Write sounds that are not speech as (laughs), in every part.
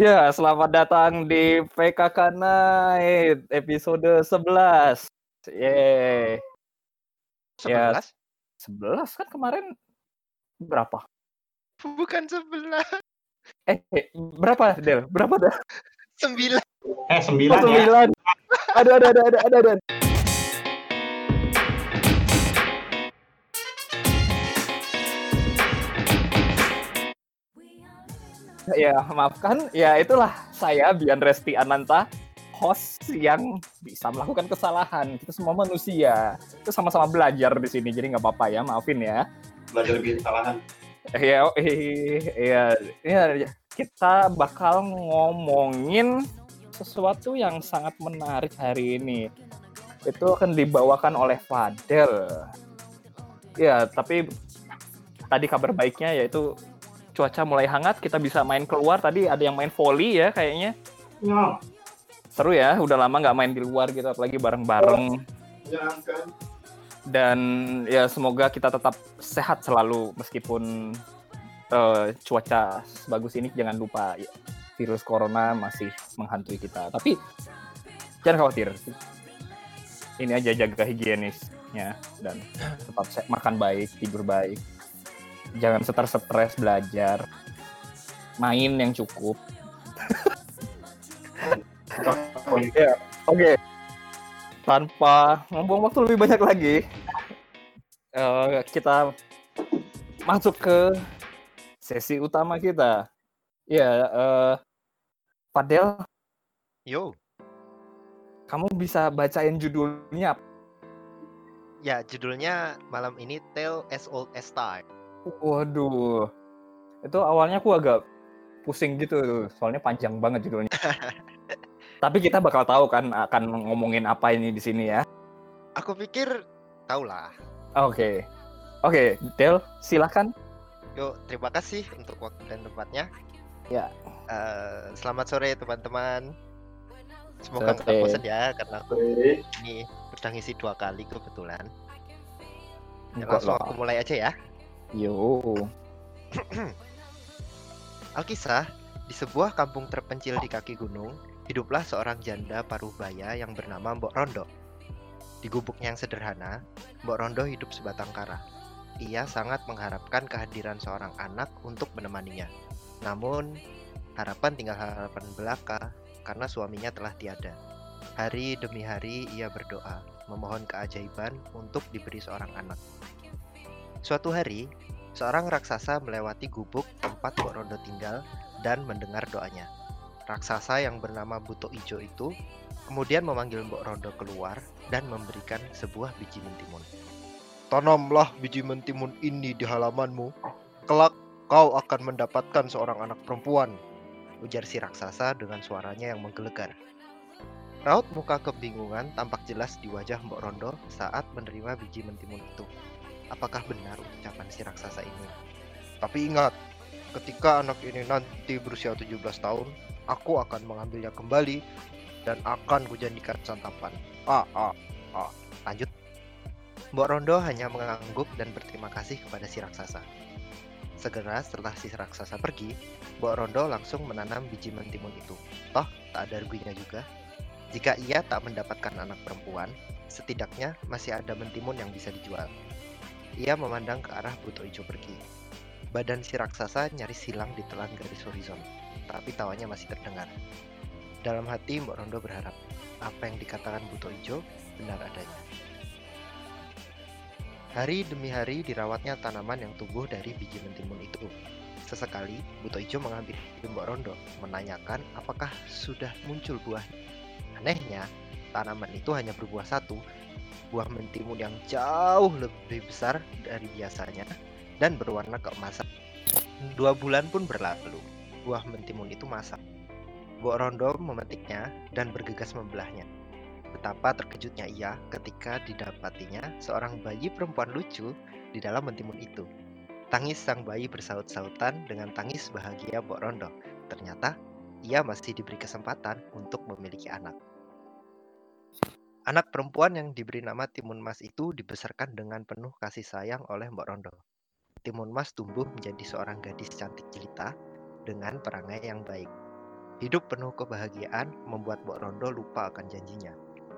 Ya, selamat datang di PKK Night episode 11. Yeay. Ya, 11? 11 kan kemarin berapa? Bukan 11. Eh, eh, berapa, Del? Berapa dah? 9. Eh, Oh, sembilan ya. sembilan. Ada, ada, ada, ada, ada, Ya, maafkan. Ya, itulah saya Bian Resti Ananta, host yang bisa melakukan kesalahan. Kita semua manusia. Kita sama-sama belajar di sini, jadi nggak apa-apa ya, maafin ya. Belajar bikin kesalahan. Ya, iya, iya, kita bakal ngomongin sesuatu yang sangat menarik hari ini. Itu akan dibawakan oleh Fadel. Ya, tapi tadi kabar baiknya yaitu cuaca mulai hangat, kita bisa main keluar. Tadi ada yang main volley ya kayaknya. Ya, Seru ya, udah lama nggak main di luar gitu, apalagi bareng-bareng. menyenangkan. dan ya semoga kita tetap sehat selalu meskipun eh, cuaca sebagus ini jangan lupa ya, virus corona masih menghantui kita tapi jangan khawatir ini aja jaga higienisnya dan tetap makan baik tidur baik jangan stres-stres belajar main yang cukup Ya, oke. Tanpa membuang waktu lebih banyak lagi, eh, kita masuk ke sesi utama kita. Ya, eh, Fadel, Yo. kamu bisa bacain judulnya? Ya, judulnya malam ini Tale as Old as Time. Waduh, itu awalnya aku agak pusing gitu, soalnya panjang banget judulnya. (laughs) Tapi kita bakal tahu kan akan ngomongin apa ini di sini ya. Aku pikir tau lah. Oke, oke, Del, silakan. Yo, terima kasih untuk waktu dan tempatnya. Ya. Eh, selamat sore teman-teman. Semoga nggak bosan ya karena aku Oke. ini udah ngisi dua kali kebetulan. Ya, langsung aku mulai aja ya. Yo. (clears throat) Alkisah, di sebuah kampung terpencil di kaki gunung, hiduplah seorang janda paruh baya yang bernama Mbok Rondo. Di gubuknya yang sederhana, Mbok Rondo hidup sebatang kara. Ia sangat mengharapkan kehadiran seorang anak untuk menemaninya. Namun, harapan tinggal harapan belaka karena suaminya telah tiada. Hari demi hari ia berdoa, memohon keajaiban untuk diberi seorang anak. Suatu hari, Seorang raksasa melewati gubuk tempat Mbok Rondo tinggal dan mendengar doanya. Raksasa yang bernama Buto Ijo itu kemudian memanggil Mbok Rondo keluar dan memberikan sebuah biji mentimun. Tanamlah biji mentimun ini di halamanmu. Kelak kau akan mendapatkan seorang anak perempuan, ujar si raksasa dengan suaranya yang menggelegar. Raut muka kebingungan tampak jelas di wajah Mbok Rondo saat menerima biji mentimun itu apakah benar ucapan si raksasa ini. Tapi ingat, ketika anak ini nanti berusia 17 tahun, aku akan mengambilnya kembali dan akan kujadikan santapan. Ah, ah, ah. Lanjut. Mbok Rondo hanya mengangguk dan berterima kasih kepada si raksasa. Segera setelah si raksasa pergi, Mbok Rondo langsung menanam biji mentimun itu. Toh, tak ada ruginya juga. Jika ia tak mendapatkan anak perempuan, setidaknya masih ada mentimun yang bisa dijual. Ia memandang ke arah Buto Ijo pergi. Badan si raksasa nyaris hilang di telan garis horizon, tapi tawanya masih terdengar. Dalam hati Mbok Rondo berharap apa yang dikatakan Buto Ijo benar adanya. Hari demi hari dirawatnya tanaman yang tumbuh dari biji mentimun itu. Sesekali Buto Ijo mengambil Mbok Rondo, menanyakan apakah sudah muncul buah. Anehnya, tanaman itu hanya berbuah satu, buah mentimun yang jauh lebih besar dari biasanya dan berwarna keemasan. Dua bulan pun berlalu, buah mentimun itu masak. Mbok Rondo memetiknya dan bergegas membelahnya. Betapa terkejutnya ia ketika didapatinya seorang bayi perempuan lucu di dalam mentimun itu. Tangis sang bayi bersaut-sautan dengan tangis bahagia Mbok Rondo. Ternyata ia masih diberi kesempatan untuk memiliki anak. Anak perempuan yang diberi nama Timun Mas itu dibesarkan dengan penuh kasih sayang oleh Mbok Rondo. Timun Mas tumbuh menjadi seorang gadis cantik jelita dengan perangai yang baik. Hidup penuh kebahagiaan membuat Mbok Rondo lupa akan janjinya.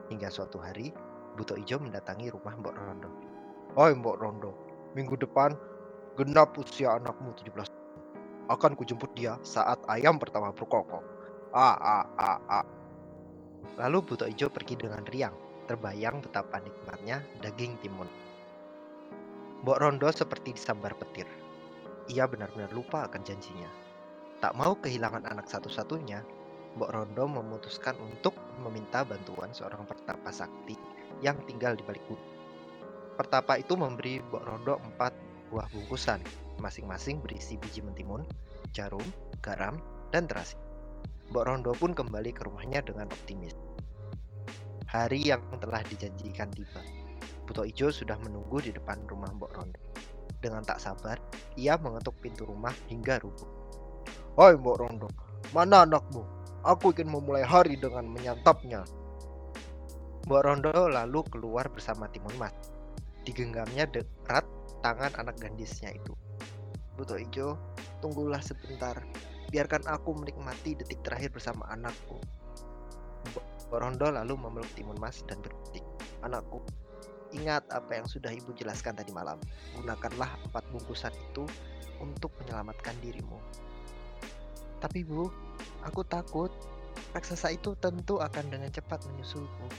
Hingga suatu hari, Buto Ijo mendatangi rumah Mbok Rondo. Oi Mbok Rondo, minggu depan genap usia anakmu 17 akan kujemput dia saat ayam pertama berkokok. Ah, ah, ah, ah. Lalu Buto Ijo pergi dengan riang, terbayang betapa nikmatnya daging timun. Mbok Rondo seperti disambar petir. Ia benar-benar lupa akan janjinya. Tak mau kehilangan anak satu-satunya, Mbok Rondo memutuskan untuk meminta bantuan seorang pertapa sakti yang tinggal di balik gunung. Pertapa itu memberi Mbok Rondo empat buah bungkusan, masing-masing berisi biji mentimun, jarum, garam, dan terasi. Mbok Rondo pun kembali ke rumahnya dengan optimis. Hari yang telah dijanjikan tiba. Buto Ijo sudah menunggu di depan rumah Mbok Rondo. Dengan tak sabar, ia mengetuk pintu rumah hingga rubuh. Hai Mbok Rondo, mana anakmu? Aku ingin memulai hari dengan menyantapnya. Mbok Rondo lalu keluar bersama Timun Mas. Digenggamnya erat tangan anak gadisnya itu. Buto Ijo, tunggulah sebentar. Biarkan aku menikmati detik terakhir bersama anakku. Rondo lalu memeluk Timun Mas dan berpetik. Anakku, ingat apa yang sudah ibu jelaskan tadi malam. Gunakanlah empat bungkusan itu untuk menyelamatkan dirimu. Tapi bu, aku takut. Raksasa itu tentu akan dengan cepat menyusulku.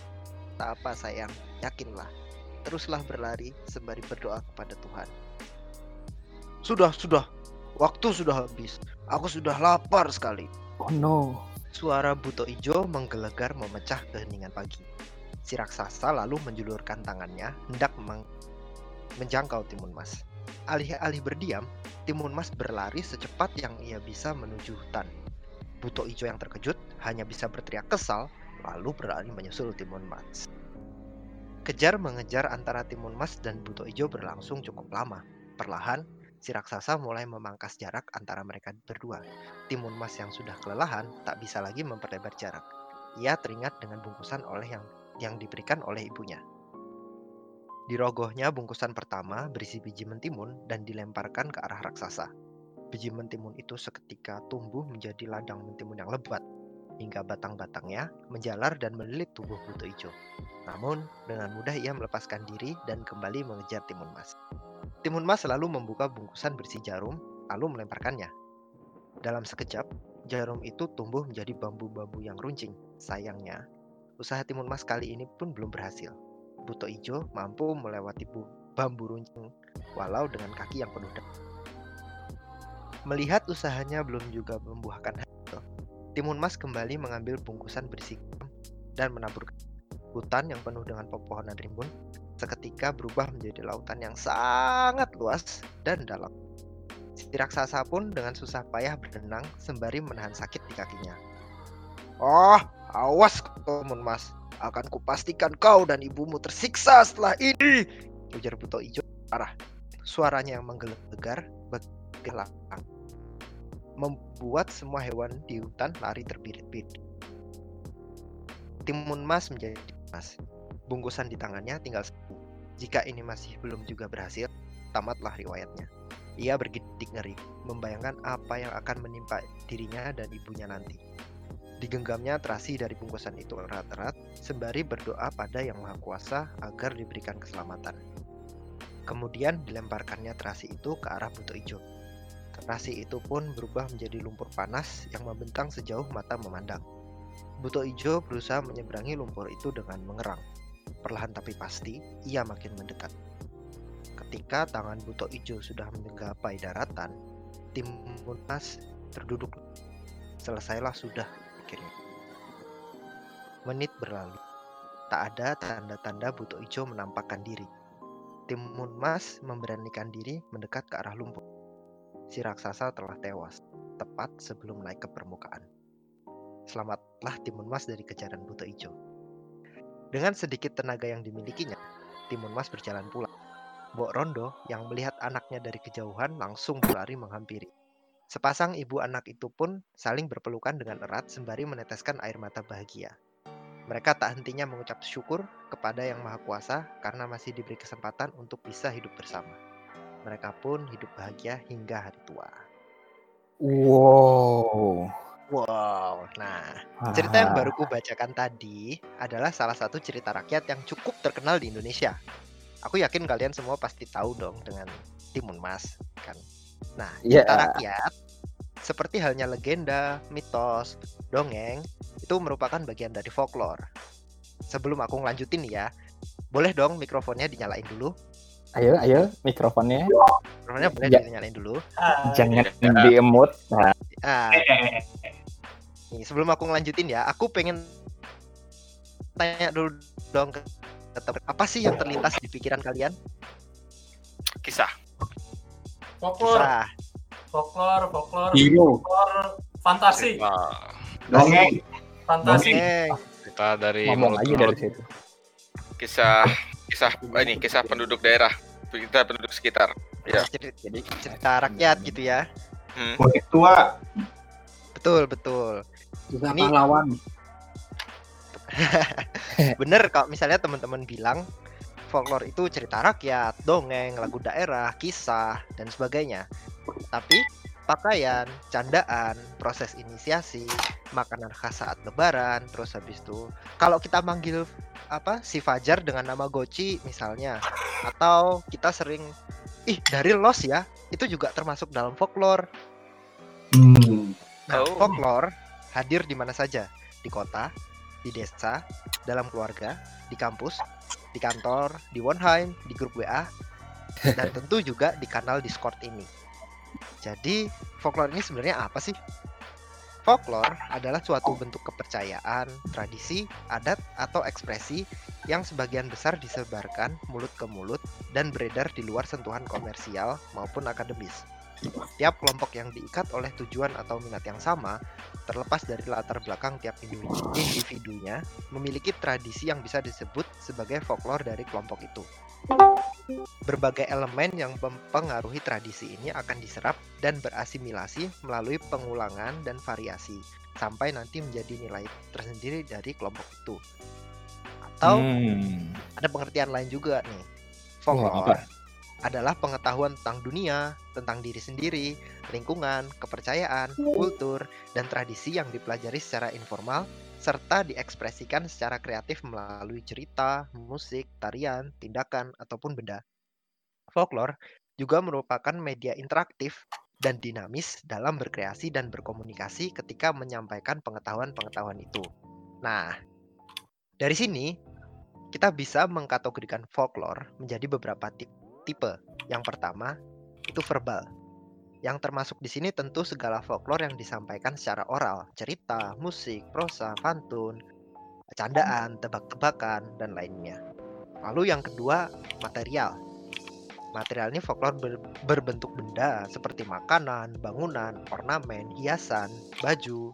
Tak apa sayang, yakinlah. Teruslah berlari sembari berdoa kepada Tuhan. Sudah, sudah. Waktu sudah habis. Aku sudah lapar sekali. Oh no. Suara Buto Ijo menggelegar memecah keheningan pagi. Si raksasa lalu menjulurkan tangannya hendak meng- menjangkau Timun Mas. Alih-alih berdiam, Timun Mas berlari secepat yang ia bisa menuju hutan. Buto Ijo yang terkejut hanya bisa berteriak kesal, lalu berlari menyusul Timun Mas. Kejar mengejar antara Timun Mas dan Buto Ijo berlangsung cukup lama. Perlahan, si raksasa mulai memangkas jarak antara mereka berdua. Timun Mas yang sudah kelelahan tak bisa lagi memperlebar jarak. Ia teringat dengan bungkusan oleh yang yang diberikan oleh ibunya. Di rogohnya bungkusan pertama berisi biji mentimun dan dilemparkan ke arah raksasa. Biji mentimun itu seketika tumbuh menjadi ladang mentimun yang lebat, hingga batang-batangnya menjalar dan melilit tubuh Buto Ijo. Namun, dengan mudah ia melepaskan diri dan kembali mengejar Timun Mas. Timun Mas selalu membuka bungkusan berisi jarum, lalu melemparkannya. Dalam sekejap, jarum itu tumbuh menjadi bambu-bambu yang runcing. Sayangnya, usaha Timun Mas kali ini pun belum berhasil. Buto Ijo mampu melewati bu- bambu runcing walau dengan kaki yang penuh darah. Melihat usahanya belum juga membuahkan hasil, Timun Mas kembali mengambil bungkusan berisi dan menaburkan. Hutan yang penuh dengan pepohonan rimbun seketika berubah menjadi lautan yang sangat luas dan dalam. Si raksasa pun dengan susah payah berenang sembari menahan sakit di kakinya. Oh, awas Timun Mas, akan kupastikan kau dan ibumu tersiksa setelah ini. Ujar Buto Ijo arah. Suaranya yang menggelegar bergelang. Membuat semua hewan di hutan lari terbirit-birit. Timun Mas menjadi mas. Bungkusan di tangannya tinggal satu. Jika ini masih belum juga berhasil, tamatlah riwayatnya. Ia bergidik ngeri, membayangkan apa yang akan menimpa dirinya dan ibunya nanti. Digenggamnya terasi dari bungkusan itu erat-erat, sembari berdoa pada Yang Maha Kuasa agar diberikan keselamatan. Kemudian dilemparkannya terasi itu ke arah Buto Ijo. Terasi itu pun berubah menjadi lumpur panas yang membentang sejauh mata memandang. Buto Ijo berusaha menyeberangi lumpur itu dengan mengerang. Perlahan tapi pasti, ia makin mendekat. Ketika tangan Buto Ijo sudah menggapai daratan, tim Munas terduduk. Selesailah sudah pikirnya. Menit berlalu. Tak ada tanda-tanda Buto Ijo menampakkan diri. Timun Mas memberanikan diri mendekat ke arah lumpur. Si raksasa telah tewas, tepat sebelum naik ke permukaan. Selamatlah Timun Mas dari kejaran Buto Ijo. Dengan sedikit tenaga yang dimilikinya, Timun Mas berjalan pulang. Mbok Rondo yang melihat anaknya dari kejauhan langsung berlari menghampiri. Sepasang ibu anak itu pun saling berpelukan dengan erat sembari meneteskan air mata bahagia. Mereka tak hentinya mengucap syukur kepada Yang Maha Kuasa karena masih diberi kesempatan untuk bisa hidup bersama. Mereka pun hidup bahagia hingga hari tua. Wow. Wow. Nah, cerita yang baru ku bacakan tadi adalah salah satu cerita rakyat yang cukup terkenal di Indonesia. Aku yakin kalian semua pasti tahu dong dengan Timun Mas, kan. Nah, Iya. cerita rakyat seperti halnya legenda, mitos, dongeng itu merupakan bagian dari folklore. Sebelum aku ngelanjutin ya, boleh dong mikrofonnya dinyalain dulu. Ayo, ayo, mikrofonnya Mikrofonnya boleh Ya. dinyalain dulu. jangan di emut. Nah, Ah, Eh, nih, sebelum aku ngelanjutin ya, aku pengen tanya dulu dong ke apa sih yang terlintas di pikiran kalian? Kisah. Folklore, Kisah. folklore, folklore, Hero. folklore, fantasi, Dongeng. fantasi. Dongeng. cerita dari ngomong ke dari situ. Kisah kisah ini kisah penduduk daerah. Kita penduduk sekitar. Ya. Cerita, cerita rakyat gitu ya. Hmm. Tua. Betul, betul. Kisah Ini- pahlawan. (laughs) Bener kalau misalnya teman-teman bilang folklore itu cerita rakyat, dongeng, lagu daerah, kisah, dan sebagainya. Tapi pakaian, candaan, proses inisiasi, makanan khas saat lebaran, terus habis itu kalau kita manggil apa si Fajar dengan nama Goci misalnya atau kita sering ih dari los ya itu juga termasuk dalam folklore. Hmm. Nah, Oh. folklore hadir di mana saja, di kota, di desa, dalam keluarga, di kampus, di kantor, di Wonheim, di grup WA, dan (laughs) tentu juga di kanal Discord ini. Jadi, folklore ini sebenarnya apa sih? Folklore adalah suatu bentuk kepercayaan, tradisi, adat, atau ekspresi yang sebagian besar disebarkan mulut ke mulut dan beredar di luar sentuhan komersial maupun akademis. Tiap kelompok yang diikat oleh tujuan atau minat yang sama, terlepas dari latar belakang tiap individu- individunya, memiliki tradisi yang bisa disebut sebagai folklore dari kelompok itu. Berbagai elemen yang mempengaruhi tradisi ini akan diserap dan berasimilasi melalui pengulangan dan variasi, sampai nanti menjadi nilai tersendiri dari kelompok itu. Atau Hmm. ada pengertian lain juga nih. Folklore adalah pengetahuan tentang dunia, tentang diri sendiri, lingkungan, kepercayaan, kultur, dan tradisi yang dipelajari secara informal serta diekspresikan secara kreatif melalui cerita, musik, tarian, tindakan, ataupun benda. Folklore juga merupakan media interaktif dan dinamis dalam berkreasi dan berkomunikasi ketika menyampaikan pengetahuan-pengetahuan itu. Nah, dari sini kita bisa mengkategorikan folklore menjadi beberapa ti- tipe. Yang pertama itu verbal. Yang termasuk di sini tentu segala folklore yang disampaikan secara oral, cerita, musik, prosa, pantun, candaan, tebak-tebakan, dan lainnya. Lalu yang kedua, material. Material ini folklore ber- berbentuk benda seperti makanan, bangunan, ornamen, hiasan, baju.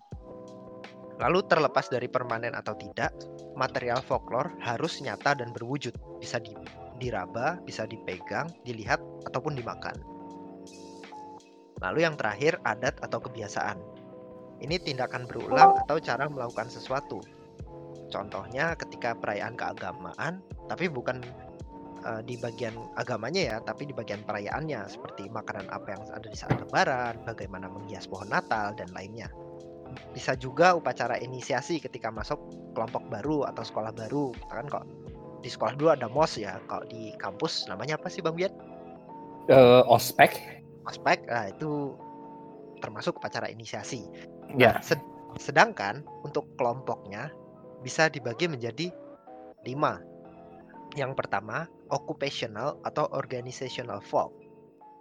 Lalu terlepas dari permanen atau tidak, material folklore harus nyata dan berwujud, bisa di- diraba, bisa dipegang, dilihat, ataupun dimakan. Lalu yang terakhir, adat atau kebiasaan. Ini tindakan berulang atau cara melakukan sesuatu. Contohnya ketika perayaan keagamaan, tapi bukan eh, di bagian agamanya ya, tapi di bagian perayaannya seperti makanan apa yang ada di saat lebaran, bagaimana menghias pohon Natal dan lainnya. Bisa juga upacara inisiasi ketika masuk kelompok baru atau sekolah baru. Kan kok di sekolah dulu ada MOS ya, kalau di kampus namanya apa sih Bang Bian? Eh, ospek. Ospek, nah itu termasuk upacara inisiasi. Ya. Sed- sedangkan untuk kelompoknya bisa dibagi menjadi lima. Yang pertama, occupational atau organizational folk.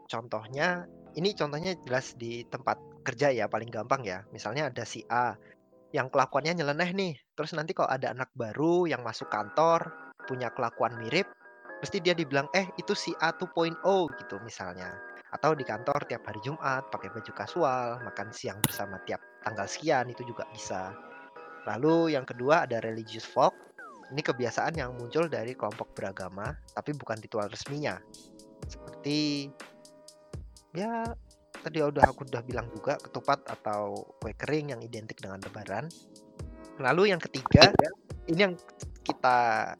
Contohnya, ini contohnya jelas di tempat kerja ya, paling gampang ya. Misalnya ada si A yang kelakuannya nyeleneh nih. Terus nanti kalau ada anak baru yang masuk kantor, punya kelakuan mirip, pasti dia dibilang, eh itu si A 2.0 gitu misalnya. Atau di kantor tiap hari Jumat pakai baju kasual, makan siang bersama tiap tanggal sekian itu juga bisa. Lalu yang kedua ada religious folk. Ini kebiasaan yang muncul dari kelompok beragama, tapi bukan ritual resminya. Seperti ya tadi udah aku udah bilang juga ketupat atau kue kering yang identik dengan lebaran. Lalu yang ketiga, ini yang kita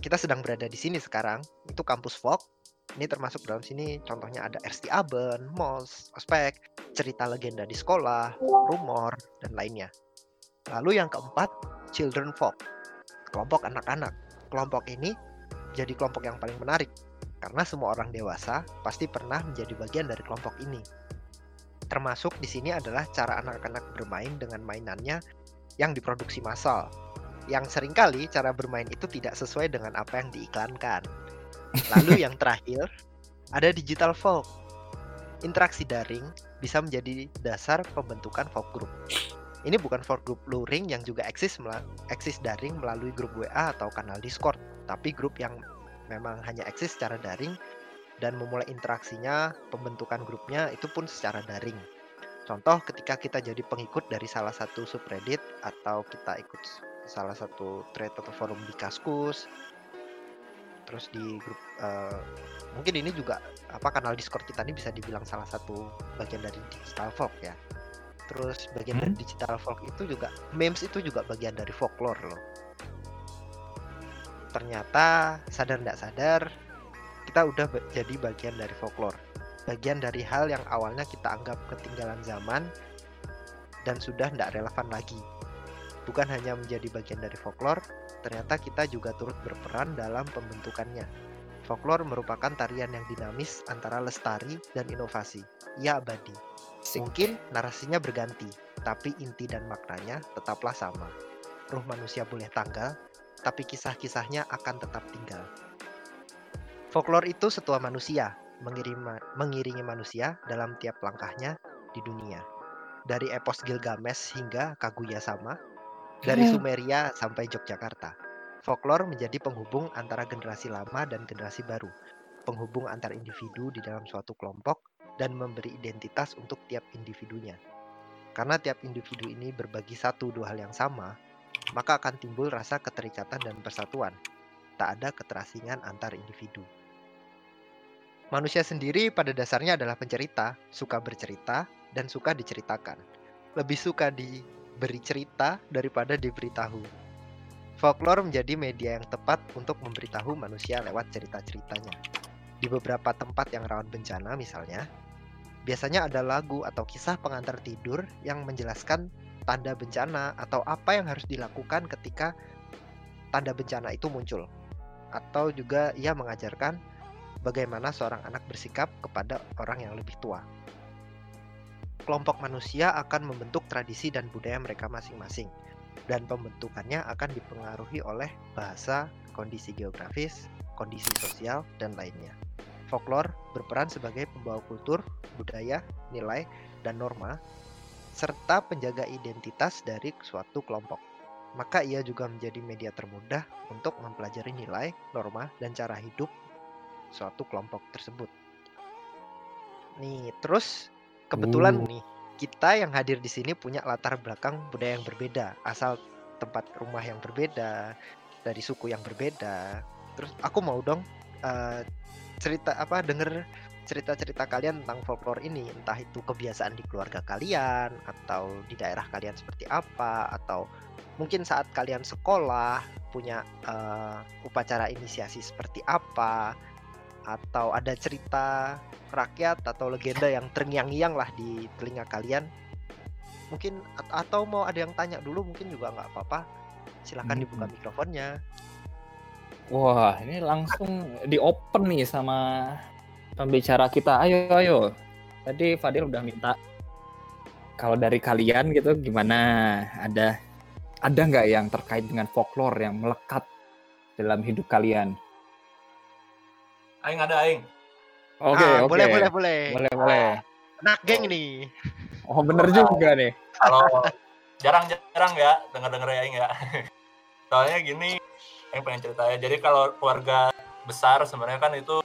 kita sedang berada di sini sekarang, itu kampus folk. Ini termasuk dalam sini contohnya ada RST Aben, MOS, Ospek, cerita legenda di sekolah, rumor, dan lainnya. Lalu yang keempat, Children Folk, kelompok anak-anak. Kelompok ini jadi kelompok yang paling menarik karena semua orang dewasa pasti pernah menjadi bagian dari kelompok ini. Termasuk di sini adalah cara anak-anak bermain dengan mainannya yang diproduksi massal. Yang sering kali cara bermain itu tidak sesuai dengan apa yang diiklankan. Lalu yang terakhir, ada digital folk. Interaksi daring bisa menjadi dasar pembentukan folk group. Ini bukan folk group luring yang juga eksis mela- eksis daring melalui grup WA atau kanal Discord, tapi grup yang memang hanya eksis secara daring dan memulai interaksinya, pembentukan grupnya itu pun secara daring. Contoh ketika kita jadi pengikut dari salah satu subreddit atau kita ikut salah satu thread atau forum di Kaskus, terus di grup eh, mungkin ini juga apa kanal Discord kita ini bisa dibilang salah satu bagian dari digital folk ya. Terus bagian dari digital folk itu juga memes itu juga bagian dari folklore loh. Ternyata sadar tidak sadar kita udah jadi bagian dari folklore. Bagian dari hal yang awalnya kita anggap ketinggalan zaman dan sudah tidak relevan lagi. Bukan hanya menjadi bagian dari folklore, ternyata kita juga turut berperan dalam pembentukannya. Folklore merupakan tarian yang dinamis antara lestari dan inovasi. Ia abadi. Mungkin narasinya berganti, tapi inti dan maknanya tetaplah sama. Ruh manusia boleh tanggal, tapi kisah-kisahnya akan tetap tinggal. Folklore itu setua manusia, mengiringi, mengiringi manusia dalam tiap langkahnya di dunia. Dari epos Gilgamesh hingga Kaguya Sama, dari Sumeria sampai Yogyakarta. Folklore menjadi penghubung antara generasi lama dan generasi baru, penghubung antar individu di dalam suatu kelompok, dan memberi identitas untuk tiap individunya. Karena tiap individu ini berbagi satu dua hal yang sama, maka akan timbul rasa keterikatan dan persatuan. Tak ada keterasingan antar individu. Manusia sendiri pada dasarnya adalah pencerita, suka bercerita, dan suka diceritakan. Lebih suka diberi cerita daripada diberitahu. Folklore menjadi media yang tepat untuk memberitahu manusia lewat cerita-ceritanya. Di beberapa tempat yang rawan bencana misalnya, biasanya ada lagu atau kisah pengantar tidur yang menjelaskan tanda bencana atau apa yang harus dilakukan ketika tanda bencana itu muncul. Atau juga ia mengajarkan bagaimana seorang anak bersikap kepada orang yang lebih tua. Kelompok manusia akan membentuk tradisi dan budaya mereka masing-masing dan pembentukannya akan dipengaruhi oleh bahasa, kondisi geografis, kondisi sosial, dan lainnya. Folklore berperan sebagai pembawa kultur, budaya, nilai, dan norma, serta penjaga identitas dari suatu kelompok. Maka ia juga menjadi media termudah untuk mempelajari nilai, norma, dan cara hidup suatu kelompok tersebut. Nih, terus kebetulan Uh. nih kita yang hadir di sini punya latar belakang budaya yang berbeda, asal tempat rumah yang berbeda, dari suku yang berbeda. Terus aku mau dong eh, cerita apa denger cerita-cerita kalian tentang folklore ini, entah itu kebiasaan di keluarga kalian atau di daerah kalian seperti apa atau mungkin saat kalian sekolah punya eh, upacara inisiasi seperti apa atau ada cerita rakyat atau legenda yang terngiang-ngiang lah di telinga kalian mungkin at- atau mau ada yang tanya dulu mungkin juga nggak apa-apa silahkan Hmm. dibuka mikrofonnya Wah, ini langsung di open nih sama pembicara kita. Ayo, ayo. Tadi Fadil udah minta kalau dari kalian gitu gimana? Ada ada nggak yang terkait dengan folklore yang melekat dalam hidup kalian? Aing ada aing. Oke, Ah, oke. boleh boleh boleh Boleh, boleh. anak geng nih Oh, bener juga nih. Kalau jarang-jarang ya denger-denger ya aing ya. (laughs) Soalnya gini, aing pengen cerita ya. Jadi kalau keluarga besar sebenarnya kan itu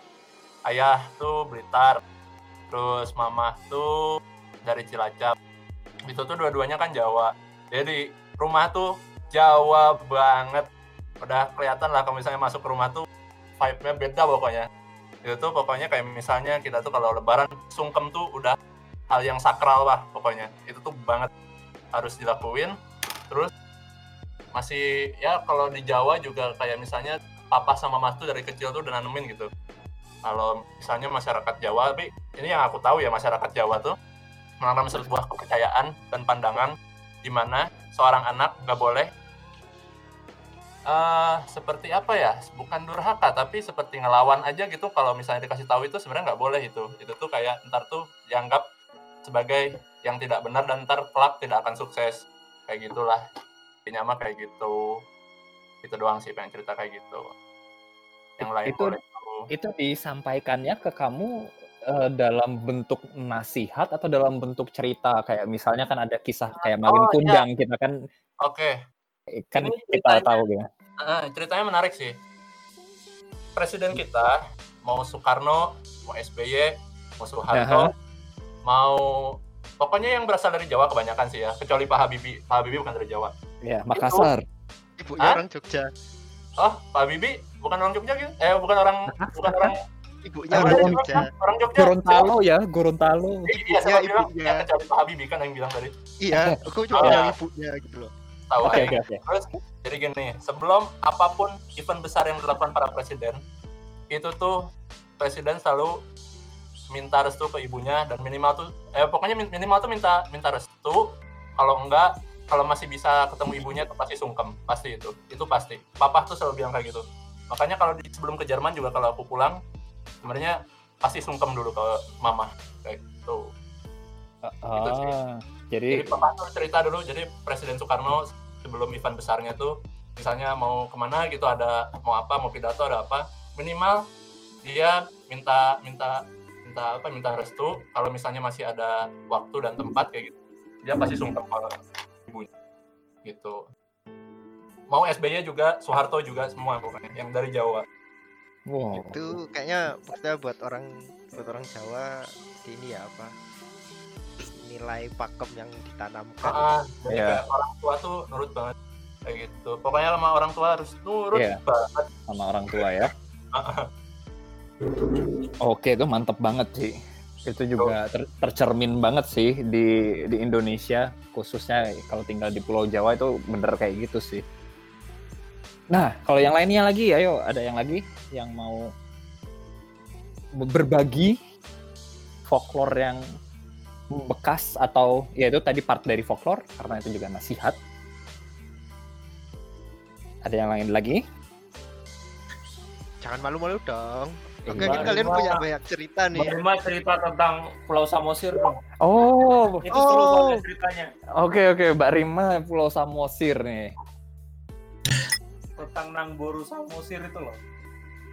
ayah tuh Blitar, terus mama tuh dari Cilacap. Itu tuh dua-duanya kan Jawa. Jadi rumah tuh Jawa banget. Udah kelihatan lah kalau misalnya masuk ke rumah tuh vibe-nya beda pokoknya. Itu tuh pokoknya kayak misalnya kita tuh kalau lebaran sungkem tuh udah hal yang sakral lah pokoknya. Itu tuh banget harus dilakuin. Terus masih ya kalau di Jawa juga kayak misalnya papa sama mas tuh dari kecil tuh udah nanemin gitu kalau misalnya masyarakat Jawa, tapi ini yang aku tahu ya masyarakat Jawa tuh menanam sebuah kepercayaan dan pandangan di mana seorang anak nggak boleh eh seperti apa ya? Bukan durhaka tapi seperti ngelawan aja gitu. Kalau misalnya dikasih tahu itu sebenarnya nggak boleh itu. Itu tuh kayak ntar tuh dianggap sebagai yang tidak benar dan ntar kelak tidak akan sukses. Kayak gitulah. Intinya mah kayak gitu. Itu doang sih pengen cerita kayak gitu. Yang lain Itu- boleh tahu. Itu disampaikannya ke kamu eh, dalam bentuk nasihat atau dalam bentuk cerita? Kayak misalnya kan ada kisah kayak Malin Oh, iya. Kundang kita kan. Oke. Kan Ini kita tahu ya. Eh, ceritanya menarik sih. Presiden kita mau Soekarno, mau SBY, mau Soeharto, mau pokoknya yang berasal dari Jawa kebanyakan sih ya, kecuali Pak Habibie. Pak Habibie bukan dari Jawa. Ya, Makassar. Ibunya Hah? orang Jogja. Oh, Pak Habibie bukan orang Jogja gitu? Eh, bukan orang bukan orang Ibunya Ah, orang Goron- Jogja. orang Jogja. Gorontalo ya, Gorontalo. Iya, Ibunya, saya bilang ya, kecuali Pak Habibie kan yang bilang tadi. Iya, aku cuma Oh. bilang ibunya gitu loh. Tahu Oke, kan? oke, oke. Terus jadi gini, sebelum apa pun event besar yang dilakukan para presiden, itu tuh presiden selalu minta restu ke ibunya dan minimal tuh eh pokoknya min- minimal tuh minta minta restu. Kalau enggak kalau masih bisa ketemu ibunya tuh pasti sungkem pasti itu. Itu pasti. Papa tuh selalu bilang kayak gitu. Makanya kalau di, sebelum ke Jerman juga kalau aku pulang sebenarnya pasti sungkem dulu ke mama kayak gitu Gitu sih. Ah, jadi jadi cerita dulu jadi Presiden Soekarno sebelum event besarnya tuh misalnya mau ke mana gitu ada mau apa mau pidato ada apa minimal dia minta minta minta apa minta restu kalau misalnya masih ada waktu dan tempat kayak gitu dia pasti sungkem ke ibunya gitu mau SBY juga Soeharto juga semua pokoknya yang dari Jawa wow. Itu kayaknya maksudnya buat orang buat orang Jawa ini ya apa? Nilai pakem yang ditanamkan. ah, Iya. kayak orang tua tuh nurut banget kayak gitu pokoknya sama orang tua harus nurut Iya. banget sama orang tua ya. Oke, itu mantep banget sih. Itu juga ter- tercermin banget sih di di Indonesia, khususnya kalau tinggal di Pulau Jawa itu bener kayak gitu sih. Nah, kalau yang lainnya lagi, ayo ada yang lagi yang mau be- berbagi folklore yang bekas atau ya itu tadi part dari folklore karena itu juga nasihat. Ada yang lain lagi? Jangan malu-malu dong. Oke, kan kalian punya banyak cerita nih. ya. Bagaimana cerita tentang Pulau Samosir dong? Oh, Itu seru Oh. banget ceritanya. Oke oke, Mbak Rima Pulau Samosir nih. Tentang Nangboru Samosir itu loh.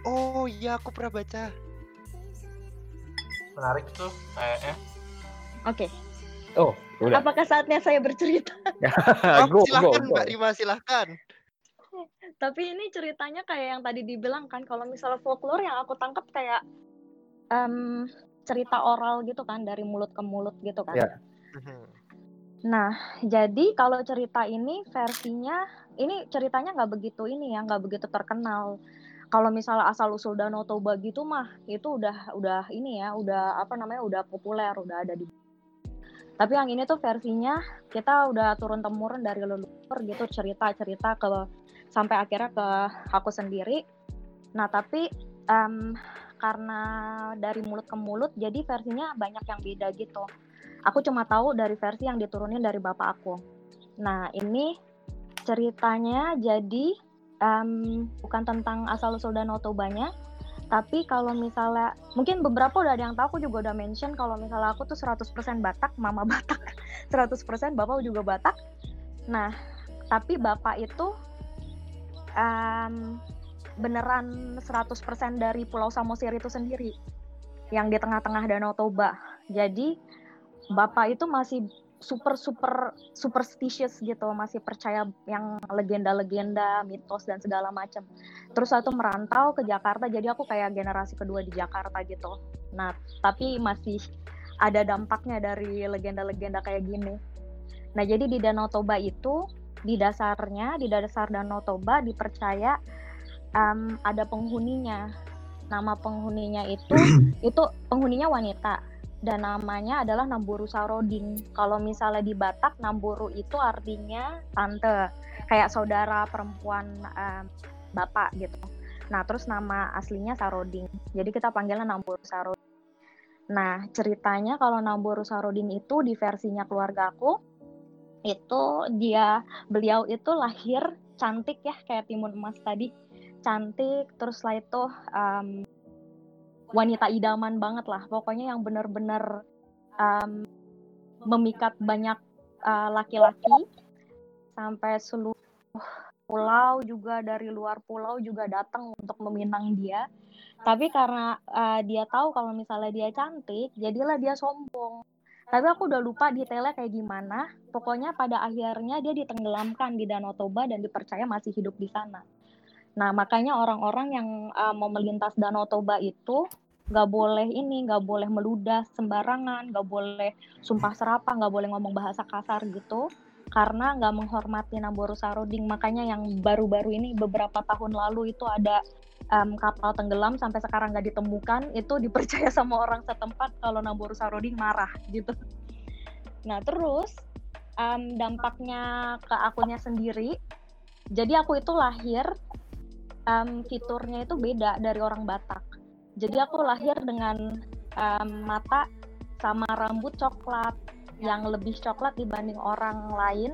Oh iya, aku pernah baca. menarik tuh kayaknya Oke, Oh, udah. apakah saatnya saya bercerita? (laughs) Oh, go, go, silahkan go. Mbak Rima, silahkan. Tapi ini ceritanya kayak yang tadi dibilang kan, kalau misalnya folklore yang aku tangkap kayak em, cerita oral gitu kan, dari mulut ke mulut gitu kan. Ya. Mhm. Nah, jadi kalau cerita ini versinya, ini ceritanya nggak begitu ini ya, nggak begitu terkenal. Kalau misalnya asal usul Danau Toba gitu mah, itu udah udah ini ya, udah apa namanya, udah populer, udah ada di. Tapi yang ini tuh versinya kita udah turun temurun dari leluhur gitu cerita-cerita ke sampai akhirnya ke aku sendiri. Nah tapi em, karena dari mulut ke mulut, jadi versinya banyak yang beda gitu aku cuma tahu dari versi yang diturunin dari bapak aku. Nah, ini ceritanya jadi em, bukan tentang asal usul Danau Tobanya, tapi kalau misalnya mungkin beberapa udah ada yang tahu aku juga udah mention kalau misalnya aku tuh 100% Batak, mama (laughs) Batak. 100% bapak juga Batak. Nah, tapi bapak itu em, beneran 100% dari Pulau Samosir itu sendiri yang di tengah-tengah Danau Toba. Jadi bapak itu masih super super superstitious gitu masih percaya yang legenda-legenda mitos dan segala macam. Terus satu merantau ke Jakarta jadi aku kayak generasi kedua di Jakarta gitu. Nah tapi masih ada dampaknya dari legenda-legenda kayak gini. Nah jadi di Danau Toba itu di dasarnya di dasar Danau Toba dipercaya em, ada penghuninya. Nama penghuninya itu (clears throat) itu penghuninya wanita dan namanya adalah Namburu Saroding. Kalau misalnya di Batak, Namburu itu artinya tante, kayak saudara perempuan em, bapak gitu. Nah, terus nama aslinya Saroding. Jadi kita panggilnya Namboru Saroding. Nah, ceritanya kalau Namboru Saroding itu di versinya keluarga aku itu dia beliau itu lahir cantik ya kayak timun emas tadi cantik terus setelah itu um, wanita idaman banget lah. Pokoknya yang benar-benar um, memikat banyak uh, laki-laki. Sampai seluruh pulau juga dari luar pulau juga datang untuk meminang dia. Tapi karena uh, dia tahu kalau misalnya dia cantik jadilah dia sombong. Tapi aku udah lupa detailnya kayak gimana. Pokoknya pada akhirnya dia ditenggelamkan di Danau Toba dan dipercaya masih hidup di sana. Nah makanya orang-orang yang uh, mau melintas Danau Toba itu nggak boleh ini nggak boleh meludah sembarangan nggak boleh sumpah serapah nggak boleh ngomong bahasa kasar gitu karena nggak menghormati Namboru Saroding. Makanya yang baru-baru ini beberapa tahun lalu itu ada um, kapal tenggelam sampai sekarang nggak ditemukan itu dipercaya sama orang setempat kalau Namboru Saroding marah gitu. Nah terus um, dampaknya ke akunya sendiri jadi aku itu lahir um, fiturnya itu beda dari orang Batak jadi aku lahir dengan um, mata sama rambut coklat yang lebih coklat dibanding orang lain.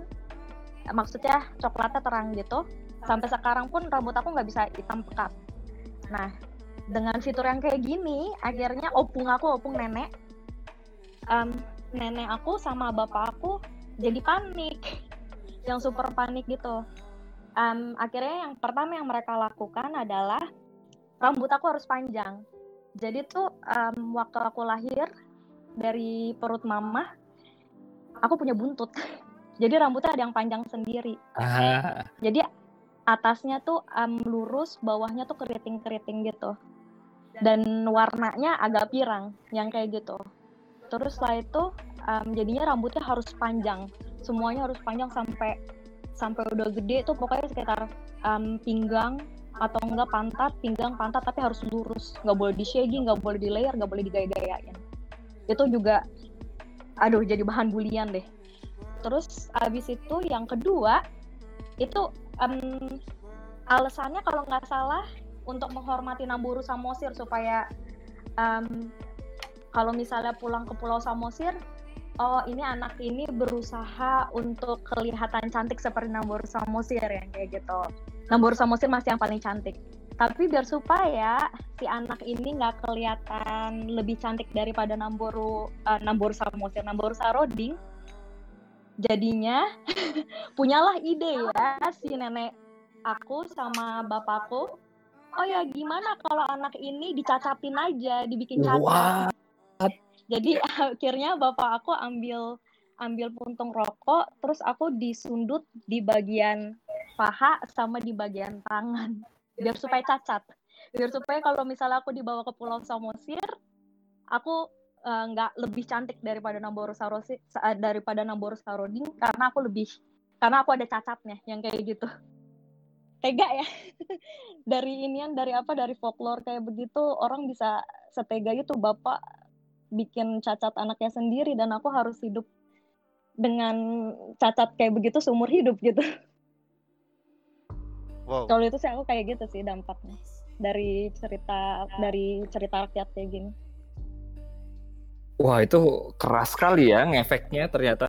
Maksudnya coklatnya terang gitu. Sampai sekarang pun rambut aku nggak bisa hitam pekat. Nah dengan fitur yang kayak gini akhirnya opung aku opung nenek um, nenek aku sama bapak aku jadi panik. Yang super panik gitu. Um, akhirnya yang pertama yang mereka lakukan adalah rambut aku harus panjang jadi tuh um, waktu aku lahir dari perut mama aku punya buntut. (laughs) Jadi rambutnya ada yang panjang sendiri. Ah, Jadi atasnya tuh um, lurus, bawahnya tuh keriting-keriting gitu. Dan warnanya agak pirang, yang kayak gitu. Terus setelah itu um, jadinya rambutnya harus panjang. Semuanya harus panjang sampai sampai udah gede tuh pokoknya sekitar um, pinggang atau enggak pantat, pinggang pantat tapi harus lurus. Nggak boleh di shaggy, nggak boleh di layer, nggak boleh digaya-gayain. Itu juga aduh jadi bahan bulian deh terus abis itu yang kedua itu um, alasannya kalau nggak salah untuk menghormati Namburu Samosir supaya um, kalau misalnya pulang ke Pulau Samosir oh ini anak ini berusaha untuk kelihatan cantik seperti Namburu Samosir yang kayak gitu Namburu Samosir masih yang paling cantik tapi biar supaya si anak ini nggak kelihatan lebih cantik daripada Namboru uh, Namboru Samosir, Namboru Saroding, jadinya (laughs) punyalah ide ya si nenek aku sama bapakku. Oh ya gimana kalau anak ini dicacatin aja, dibikin cacat. What? Jadi (laughs) akhirnya bapak aku ambil ambil puntung rokok, terus aku disundut di bagian paha sama di bagian tangan. Biar supaya cacat. Biar supaya kalau misalnya aku dibawa ke Pulau Samosir aku eh, nggak uh, lebih cantik daripada Namboru Sarosi uh, daripada Namboru Saroding karena aku lebih karena aku ada cacatnya yang kayak gitu. Tega ya? (laughs) Dari inian dari apa dari folklore kayak begitu orang bisa setega itu bapak bikin cacat anaknya sendiri dan aku harus hidup dengan cacat kayak begitu seumur hidup gitu (laughs) Wow. Kalau itu sih aku kayak gitu sih dampaknya dari cerita dari cerita rakyat kayak gini. Wah itu keras sekali ya ngefeknya ternyata.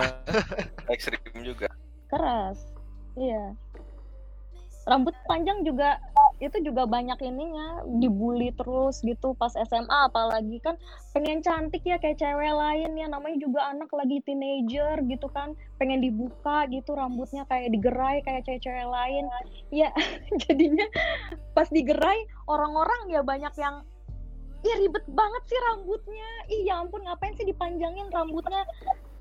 (laughs) Ekstrim juga. Keras, iya. Rambut panjang juga itu juga banyak ininya dibully terus gitu pas SMA apalagi kan pengen cantik ya kayak cewek lain ya namanya juga anak lagi teenager gitu kan pengen dibuka gitu rambutnya kayak digerai kayak cewek-cewek lain ya (laughs) jadinya pas digerai orang-orang ya banyak yang Ih ribet banget sih rambutnya. Ih ya ampun ngapain sih dipanjangin rambutnya?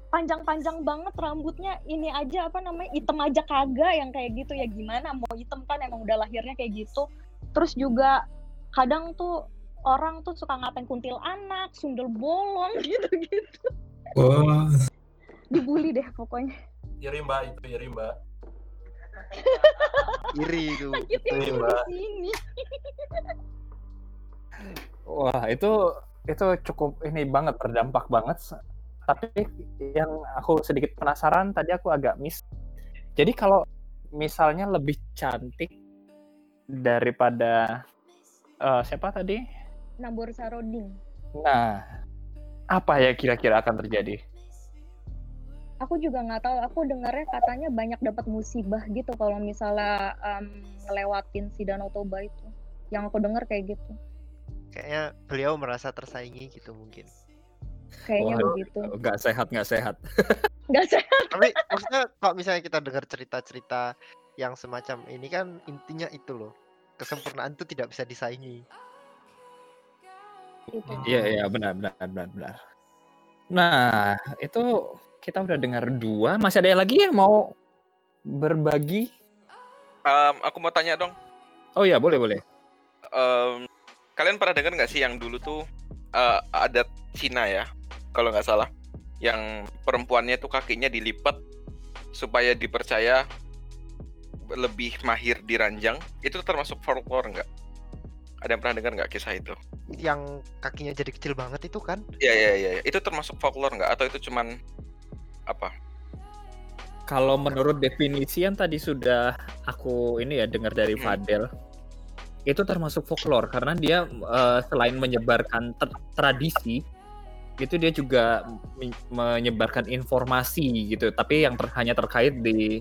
Panjang-panjang banget rambutnya. Ini aja apa namanya hitam aja kagak yang kayak gitu ya gimana mau hitam kan emang udah lahirnya kayak gitu. Terus juga kadang tuh orang tuh suka ngatain kuntil anak, sundel bolong (laughs) gitu-gitu. Wah. Dibully deh pokoknya. Iri mbak itu iri mbak. (laughs) Iri itu. Di Mbak. sini. Wah itu itu cukup ini banget berdampak banget. Tapi yang aku sedikit penasaran tadi aku agak miss. Jadi kalau misalnya lebih cantik daripada eh, siapa tadi? Nabor Saroding. Nah, apa ya kira-kira akan terjadi? Aku juga nggak tahu. Aku dengarnya katanya banyak dapat musibah gitu kalau misalnya em, ngelewatin si Danau Toba itu. Yang aku dengar kayak gitu. Kayaknya beliau merasa tersaingi gitu mungkin. Kayaknya Waduh. begitu. Nggak sehat, nggak sehat. (laughs) Nggak sih. Tapi maksudnya kalau misalnya kita dengar cerita-cerita yang semacam ini kan intinya itu loh. Kesempurnaan itu tidak bisa disaingi. Gitu. Iya, iya, benar, benar, benar, benar. Nah, itu kita udah dengar dua. Masih ada lagi yang mau berbagi? Em, aku mau tanya dong. Oh ya, boleh, boleh. em, kalian pernah dengar nggak sih yang dulu tuh eh, adat Cina ya, kalau nggak salah, yang perempuannya tuh kakinya dilipat supaya dipercaya lebih mahir di ranjang. Itu termasuk folklore nggak? Ada yang pernah dengar nggak kisah itu? Yang kakinya jadi kecil banget itu kan? Iya iya iya. iya. Itu termasuk folklore nggak? Atau itu cuman apa? Kalau menurut definisi yang tadi sudah aku ini ya dengar dari Hmm. Fadel, itu termasuk folklore karena dia eh, selain menyebarkan tradisi, itu dia juga men- menyebarkan informasi gitu. Tapi yang ter- hanya terkait di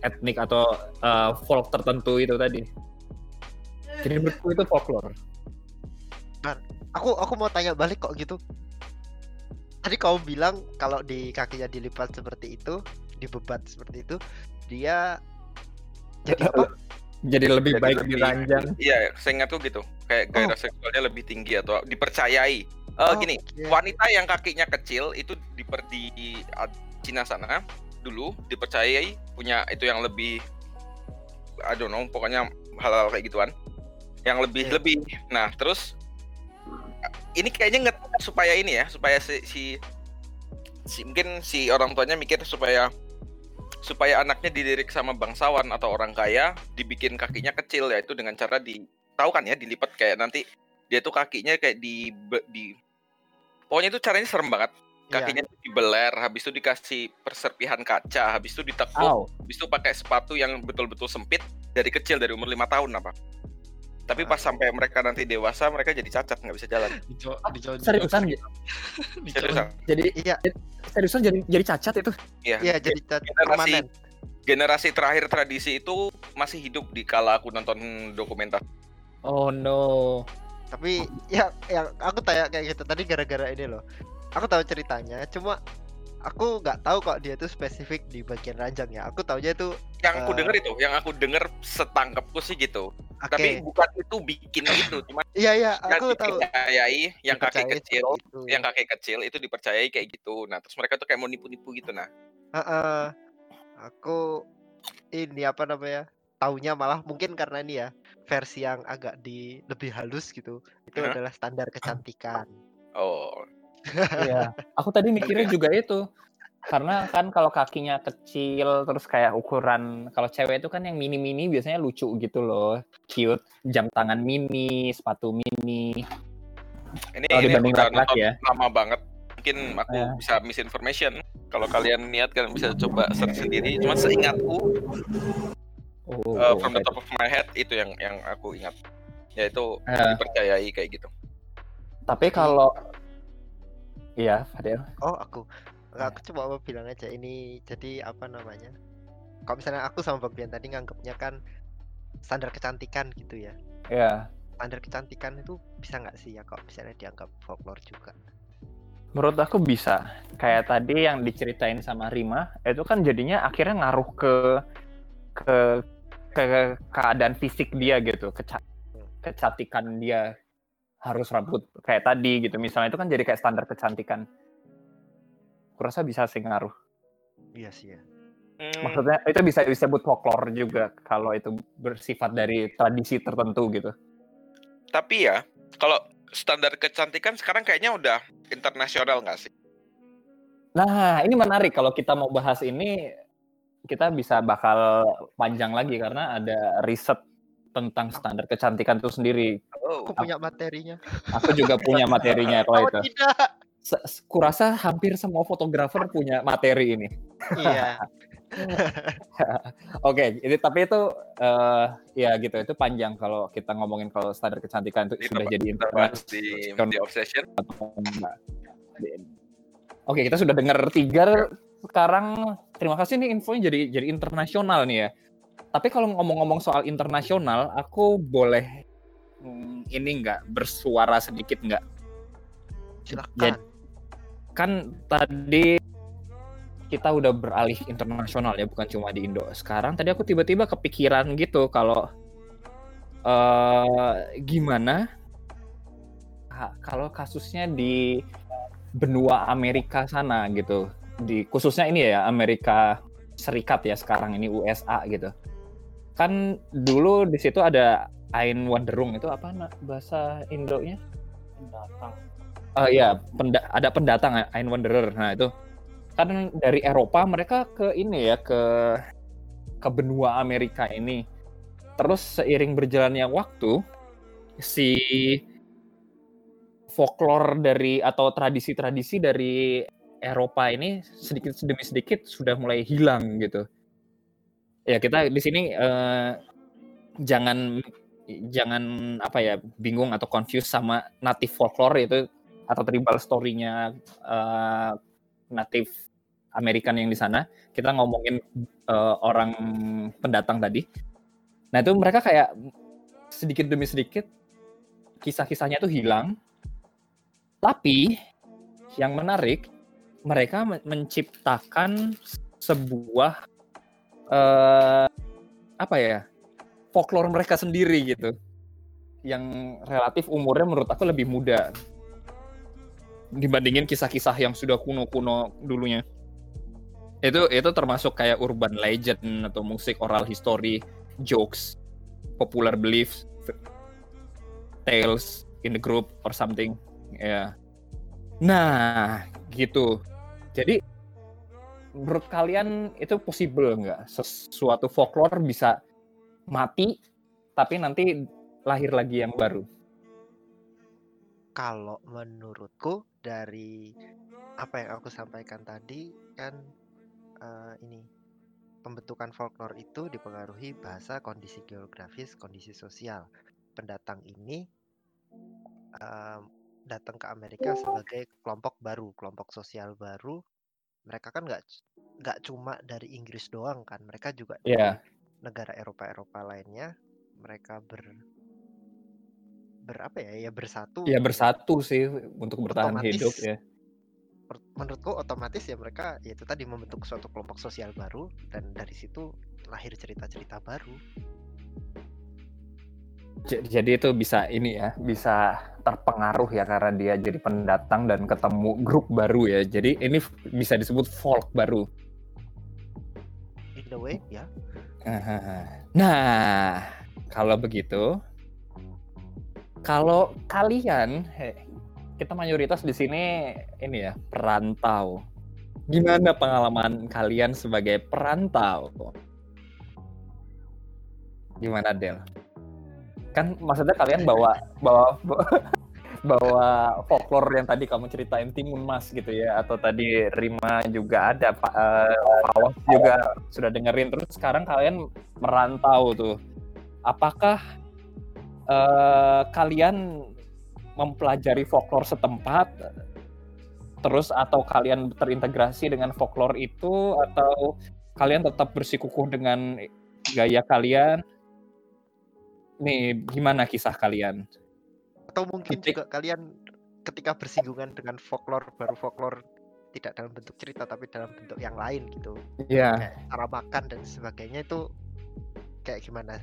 etnik atau eh, folk tertentu itu tadi. Jadi menurutku itu folklore. Aku aku mau tanya balik kok gitu. Tadi kau bilang kalau di kakinya dilipat seperti itu, dibebat seperti itu, dia jadi apa? (laughs) Jadi lebih Jadi baik lebih- diranjang. Iya, seingatku gitu. Kayak gairah seksualnya lebih tinggi atau dipercayai. Eh Oh, gini, oke. wanita yang kakinya kecil itu diper di a- Cina sana dulu dipercayai punya itu yang lebih I don't know, pokoknya hal-hal kayak gituan. Yang lebih Oke. lebih. Nah, terus ini kayaknya nget supaya ini ya, supaya si, si si mungkin si orang tuanya mikir supaya supaya anaknya dididik sama bangsawan atau orang kaya dibikin kakinya kecil yaitu dengan cara di tahu kan ya dilipat kayak nanti dia tuh kakinya kayak di di pokoknya itu caranya serem banget Iya. kakinya tuh dibeler habis itu dikasih perserpihan kaca habis itu ditekuk Au. habis itu pakai sepatu yang betul-betul sempit dari kecil dari umur lima tahun apa tapi pas Ah. sampai mereka nanti dewasa mereka jadi cacat nggak bisa jalan (laughs) Seriusan seriusan jadi Iya, seriusan jadi jadi cacat itu. iya iya jadi cat generasi permanen. generasi terakhir tradisi itu masih hidup di kala aku nonton dokumenter Oh no. Tapi ya yang aku tanya kayak gitu tadi gara-gara ini loh. Aku tahu ceritanya, cuma aku nggak tahu kok dia tuh spesifik di bagian ranjang ya. Aku taunya itu yang aku Eh. denger itu yang aku denger setangkepku sih gitu oke. tapi bukan itu bikin itu cuma Iya iya, aku tahu. dipercayai yang kaki Dipercayai kecil seperti itu. yang kaki kecil itu dipercayai kayak gitu nah terus mereka tuh kayak mau nipu-nipu gitu nah Heeh. Aku ini apa namanya? Taunya malah mungkin karena ini ya versi yang agak di lebih halus gitu. Itu Hah? adalah standar kecantikan. oh Iya. Aku tadi mikirnya juga itu. Karena kan kalau kakinya kecil terus kayak ukuran kalau cewek itu kan yang mini-mini biasanya lucu gitu loh. Cute, jam tangan mini, sepatu mini. ini Kalau ini dibanding udah laki-laki ya. lama banget mungkin aku Ya. bisa misinformation kalau kalian niat kalian bisa coba search sendiri cuma seingatku Oh, uh, oh, from the top of my head itu yang yang aku ingat yaitu Eh, dipercayai kayak gitu tapi kalau Iya, Fadel. Oh, aku. Nggak, aku cuma mau bilang aja ini jadi apa namanya? Kalau misalnya aku sama Bang Bian tadi nganggapnya kan standar kecantikan gitu ya. Iya. Standar kecantikan itu bisa nggak sih ya kalau misalnya dianggap folklore juga? Menurut aku bisa. Kayak tadi yang diceritain sama Rima, itu kan jadinya akhirnya ngaruh ke ke ke keadaan fisik dia gitu, keca kecantikan dia harus rambut kayak tadi gitu. Misalnya itu kan jadi kayak standar kecantikan. Kurasa bisa sih ngaruh. Iya sih ya. Hmm, Maksudnya itu bisa disebut folklore juga kalau itu bersifat dari tradisi tertentu gitu. tapi ya kalau standar kecantikan sekarang kayaknya udah internasional nggak sih Nah, ini menarik kalau kita mau bahas ini kita bisa bakal panjang lagi karena ada riset tentang standar kecantikan itu sendiri. oh Aku punya materinya. Aku juga punya materinya (laughs) kalau Oh itu. tidak. Kurasa hampir semua fotografer punya materi ini. Iya. (laughs) Oke, ini tapi itu eh, ya gitu itu panjang kalau kita ngomongin kalau standar kecantikan itu Ini sudah jadi internasional di, di obsession. Oke, kita sudah dengar tiga sekarang terima kasih nih infonya jadi jadi internasional nih ya. Tapi kalau ngomong-ngomong soal internasional, aku boleh hmm, ini nggak bersuara sedikit nggak? Silakan. Kan tadi kita udah beralih internasional ya, bukan cuma di Indo. Sekarang tadi aku tiba-tiba kepikiran gitu kalau eh gimana ka- kalau kasusnya di benua Amerika sana gitu. Di khususnya ini ya Amerika Serikat ya sekarang ini USA gitu. Kan dulu di situ ada Ain Wanderung itu apa na- bahasa Indonya? Pendatang. Oh iya, penda- ada pendatang Ain Wanderer. Nah, itu kan dari Eropa mereka ke ini ya ke ke benua Amerika ini. Terus seiring berjalannya waktu si folklore dari atau tradisi-tradisi dari Eropa ini sedikit demi sedikit sudah mulai hilang gitu. Ya kita di sini eh, jangan jangan apa ya bingung atau confused sama native folklore itu atau tribal story-nya eh, native American yang di sana. Kita ngomongin eh, orang pendatang tadi. Nah itu mereka kayak sedikit demi sedikit kisah-kisahnya itu hilang. Tapi yang menarik mereka men- menciptakan sebuah eh, apa ya folklore mereka sendiri gitu. Yang relatif umurnya menurut aku lebih muda dibandingin kisah-kisah yang sudah kuno-kuno dulunya. Itu itu termasuk kayak urban legend atau musik oral history jokes popular beliefs tales in the group or something ya. Nah gitu. Jadi menurut kalian itu possible nggak? Sesuatu folklore bisa mati tapi nanti lahir lagi yang baru? Kalau menurutku dari apa yang aku sampaikan tadi kan eh, ini pembentukan folklore itu dipengaruhi bahasa, kondisi geografis, kondisi sosial. Pendatang ini em, datang ke Amerika sebagai kelompok baru, kelompok sosial baru. Mereka kan nggak nggak cuma dari Inggris doang kan, mereka juga dari ya negara Eropa-Eropa lainnya. Mereka ber berapa ya ya bersatu ya bersatu sih untuk bertahan Otomatis hidup ya menurutku otomatis ya mereka ya itu tadi membentuk suatu kelompok sosial baru dan dari situ lahir cerita-cerita baru. Jadi itu bisa ini ya bisa terpengaruh ya karena dia jadi pendatang dan ketemu grup baru ya. Jadi ini bisa disebut folk baru. In the way ya. nah kalau begitu kalau kalian he, kita mayoritas di sini ini ya perantau. Gimana pengalaman kalian sebagai perantau? Gimana Del kan maksudnya kalian bawa bawa (laughs) bawa folklore yang tadi kamu ceritain Timun Mas gitu ya atau tadi Rima juga ada Pak eh, Pawas juga sudah dengerin. Terus sekarang kalian merantau tuh. Apakah eh, kalian mempelajari folklore setempat terus atau kalian terintegrasi dengan folklore itu atau kalian tetap bersikukuh dengan gaya kalian nih gimana kisah kalian Atau mungkin Titik. juga kalian ketika bersinggungan dengan folklore baru folklore tidak dalam bentuk cerita tapi dalam bentuk yang lain gitu. Iya, Kayak cara makan dan sebagainya itu kayak gimana?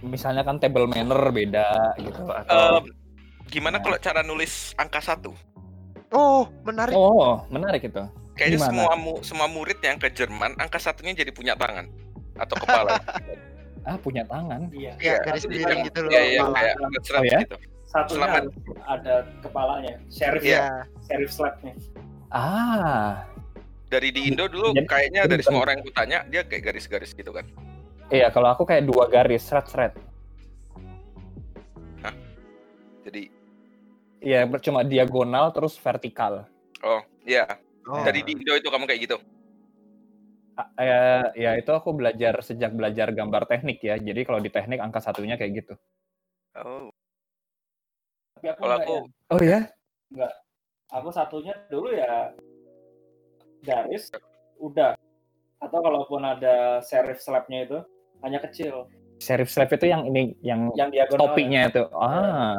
misalnya kan table manner beda gitu atau gimana Ya. kalau cara nulis angka satu? Oh, menarik. oh menarik itu Kayaknya Gimana? semua mu- semua murid yang ke Jerman angka satunya jadi punya tangan atau kepala. (laughs) ah punya tangan Iya. Iya, garis miring yang- gitu loh. Iya, iya, kayak Oh, ya? gitu. Satunya Selamat. ada kepalanya. Sheriff Iya. ya. Sheriff slapnya. ah Dari di Indo dulu Jadi- kayaknya dari semua orang yang kutanya dia kayak garis-garis gitu kan. iya kalau aku kayak dua garis seret seret Jadi iya cuma diagonal terus vertikal oh iya Oh. dari di Indo itu kamu kayak gitu. A- eh, ya itu aku belajar sejak belajar gambar teknik ya. Jadi kalau di teknik angka satunya kayak gitu. Oh. Tapi aku Kalau enggak aku ya. Oh ya? Aku satunya dulu ya garis udah. Atau kalaupun ada serif slabnya itu hanya kecil. Serif slab itu yang ini yang Yang diagonal. topinya itu. Ah,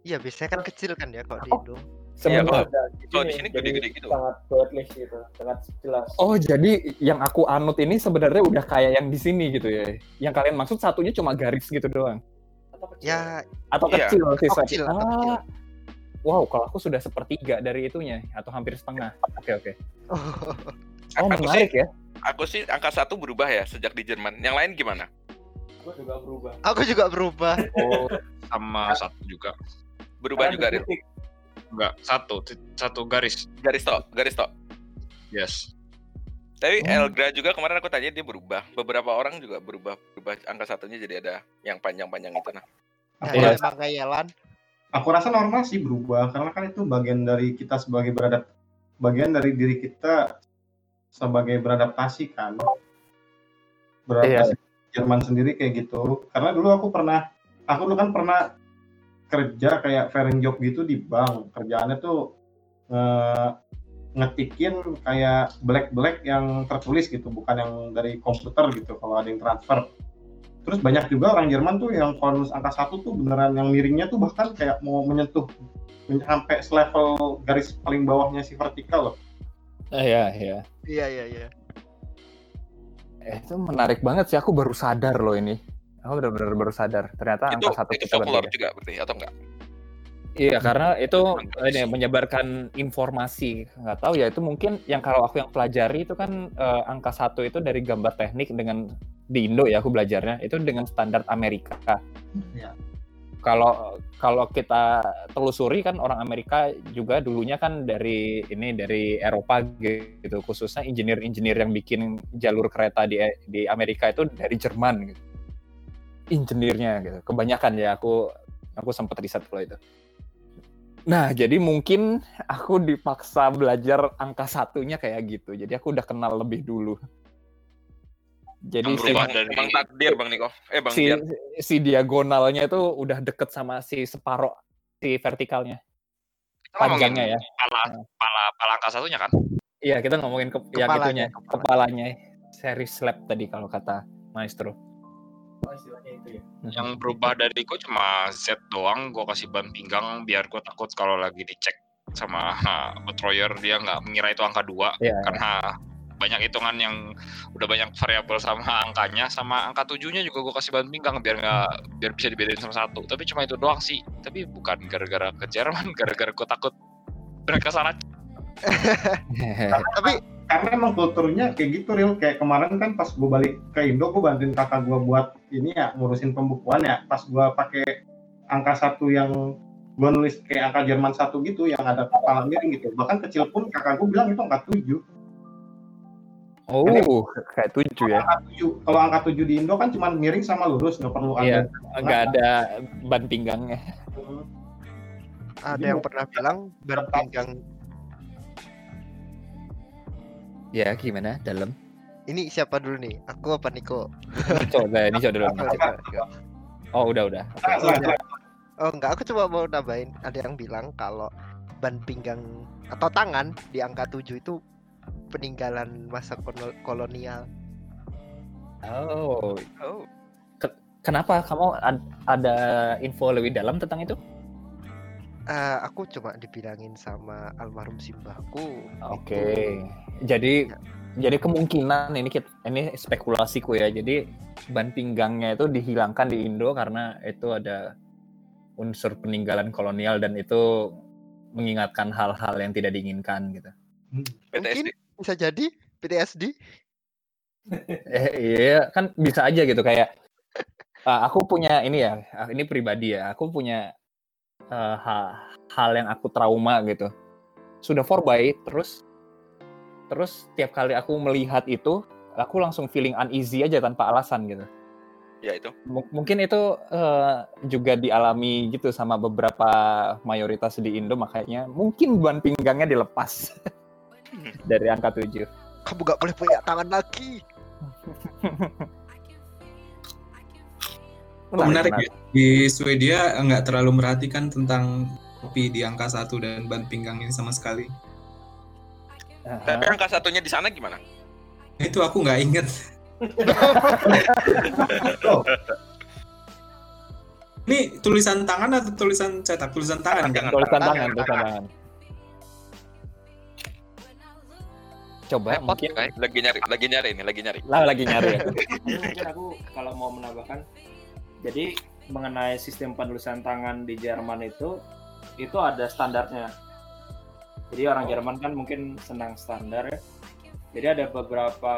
Iya biasanya kan kecil kan ya kalau di Oh. Indo. Iya. Ada Kalau di sini gede-gede gitu. Sangat broadleaf gitu, sangat jelas. Oh, jadi yang aku anut ini sebenarnya udah kayak yang di sini gitu ya. Yang kalian maksud satunya cuma garis gitu doang. Atau kecil. Ya Atau Iya. kecil sih Oh, slab. kecil, atau Ah. kecil. Wow, kalau aku sudah sepertiga dari itunya atau hampir setengah. Oke, oke. Oh, Aku menarik ya. Aku sih angka satu berubah ya sejak di Jerman. Yang lain gimana? Aku juga berubah. aku juga berubah. Oh, sama satu juga. Berubah Karena juga, Ril. Enggak, satu, satu garis. Garis tok, garis tok. Yes. Tapi Oh. Elgra juga kemarin aku tanya dia berubah. Beberapa orang juga berubah, berubah angka satunya jadi ada yang panjang-panjang itu nah. Aku Iya. ya, emang kayalan. aku rasa normal sih berubah karena kan itu bagian dari kita sebagai beradap bagian dari diri kita sebagai beradaptasi kan beradaptasi Jerman sendiri kayak gitu karena dulu aku pernah aku dulu kan pernah kerja kayak fairing job gitu di bank kerjaannya tuh nge- ngetikin kayak black black yang tertulis gitu bukan yang dari komputer gitu kalau ada yang transfer terus banyak juga orang Jerman tuh yang kalau nulis angka satu tuh beneran yang miringnya tuh bahkan kayak mau menyentuh men- sampai selevel garis paling bawahnya si vertikal loh Iya, iya. Iya iya iya. Eh, itu menarik banget sih. Aku baru sadar loh ini. Aku benar-benar baru sadar. Ternyata itu angka satu itu kita folklore berbeda. juga berarti atau enggak? Iya, karena itu ini menyebarkan informasi. Nggak tahu ya, itu mungkin yang kalau aku yang pelajari itu kan eh, angka satu itu dari gambar teknik dengan di Indo ya aku belajarnya itu dengan standar Amerika. Ya. Kalau kalau kita telusuri kan orang Amerika juga dulunya kan dari ini dari Eropa gitu, khususnya engineer-engineer yang bikin jalur kereta di di Amerika itu dari Jerman gitu. Engineer-nya gitu. Kebanyakan ya aku aku sempat riset kalau itu. Nah, jadi mungkin aku dipaksa belajar angka satunya kayak gitu. Jadi aku udah kenal lebih dulu. Jadi si, dari- emang takdir Bang Niko. Eh Bang si, si diagonalnya itu udah deket sama si separoh si vertikalnya. Panjangnya ya. Pala, pala, pala angka satunya kan? Iya, kita ngomongin ke, yang Kepalanya, itunya, kepala. kepalanya. Seri slap tadi kalau kata maestro. Oh, istilahnya itu ya. Yang berubah dariku cuma Z doang. Gue kasih ban pinggang biar gue takut kalau lagi dicek sama (laughs) Betroyer dia nggak mengira itu angka dua Iya. karena banyak hitungan yang udah banyak variabel sama angkanya sama angka tujuhnya juga gue kasih ban pinggang biar nggak biar bisa dibedain sama satu tapi cuma itu doang sih tapi bukan gara-gara ke Jerman (laughs) gara-gara gue takut mereka salah (laughs) Tapi karena emang kulturnya kayak gitu real kayak kemarin kan pas gue balik ke Indo gue bantuin kakak gue buat ini ya ngurusin pembukuan ya. Pas gue pakai angka satu yang gue nulis kayak angka Jerman satu gitu yang ada kepala miring gitu. Bahkan kecil pun kakak gue bilang itu angka tujuh. Oh, kayak tujuh ya. angka tujuh. Kalau angka tujuh di Indo kan cuma miring sama lurus nggak perlu Iya, ada nggak ada ban pinggangnya. ada yang pernah bilang ban pinggang Ya, gimana? Dalam. ini siapa dulu nih? Aku apa Niko? Coba, ini coba dulu. Oh, udah, udah. Oh enggak, aku coba mau nambahin. Ada yang bilang kalau ban pinggang atau tangan di angka 7 itu peninggalan masa kolonial. Oh, Oh. kenapa kamu ad- ada info lebih dalam tentang itu? Eh, aku cuma dibilangin sama almarhum simbahku. Oke. Jadi jadi kemungkinan ini kit- ini spekulasiku ya. Jadi ban pinggangnya itu dihilangkan di Indo karena itu ada unsur peninggalan kolonial dan itu mengingatkan hal-hal yang tidak diinginkan gitu. PTSD. Bisa jadi PTSD. (laughs) Eh, iya kan bisa aja gitu kayak (laughs) ah, aku punya ini ya, ah, ini pribadi ya. Aku punya eh, ha- hal yang aku trauma gitu. Sudah by terus terus tiap kali aku melihat itu, aku langsung feeling uneasy aja tanpa alasan gitu. Ya itu. M- mungkin itu eh, juga dialami gitu sama beberapa mayoritas di Indo makanya mungkin ban pinggangnya dilepas (laughs) dari angka 7. Kamu gak boleh punya tangan lagi. (laughs) Oh, menarik ya. Di Swedia nggak terlalu merhatikan tentang kopi di angka satu dan ban pinggang ini sama sekali. Tapi angka satunya di sana gimana? Itu aku nggak inget. (laughs) Ini tulisan tangan atau tulisan cetak? Tulisan tangan kan? Tulisan tangan, tulisan tangan. Coba Repot, mungkin guys. Lagi nyari, lagi nyari ini, lagi nyari. lah lagi nyari ya. (laughs) mungkin aku kalau mau menambahkan jadi mengenai sistem penulisan tangan di Jerman itu itu ada standarnya. Jadi orang Jerman kan mungkin senang standar ya. Jadi ada beberapa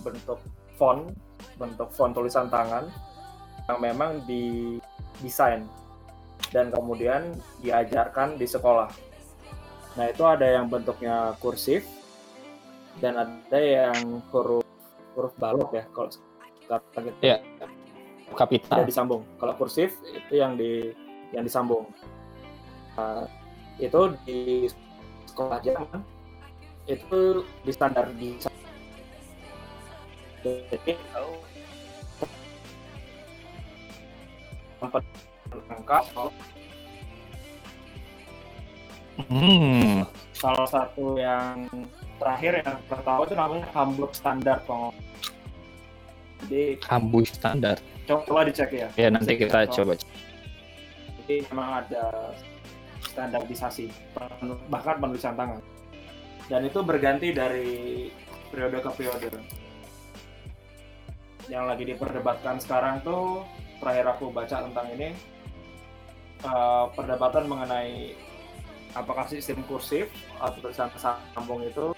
bentuk font bentuk font tulisan tangan yang memang didesain dan kemudian diajarkan di sekolah. Nah itu ada yang bentuknya kursif dan ada yang huruf huruf balok ya kalau sekarang gitu. Iya. Kapital. tidak disambung. Kalau kursif itu yang di yang disambung. Nah, itu di sekolah Jerman itu di standar di jadi empat angka Hmm. salah satu yang terakhir yang pertama itu namanya Hamburg Standard Bang. Jadi Hamburg standar. Coba dicek ya. Ya nanti kita coba. Jadi memang ada standarisasi bahkan penulisan tangan. Dan itu berganti dari periode ke periode. Yang lagi diperdebatkan sekarang tuh terakhir aku baca tentang ini eh, perdebatan mengenai apakah sistem kursif atau tulisan sambung itu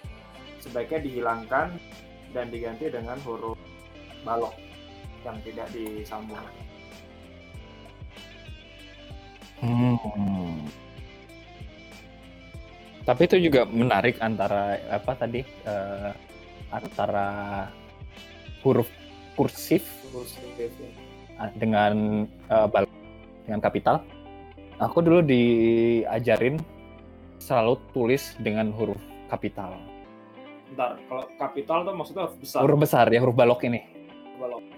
sebaiknya dihilangkan dan diganti dengan huruf balok yang tidak disambung. Hmm. Tapi itu juga menarik antara apa tadi eh, antara huruf kursif Kursif ya. dengan eh, bal- dengan kapital. Aku dulu diajarin selalu tulis dengan huruf kapital. Bentar, kalau kapital tuh maksudnya huruf besar. Huruf besar ya huruf balok ini.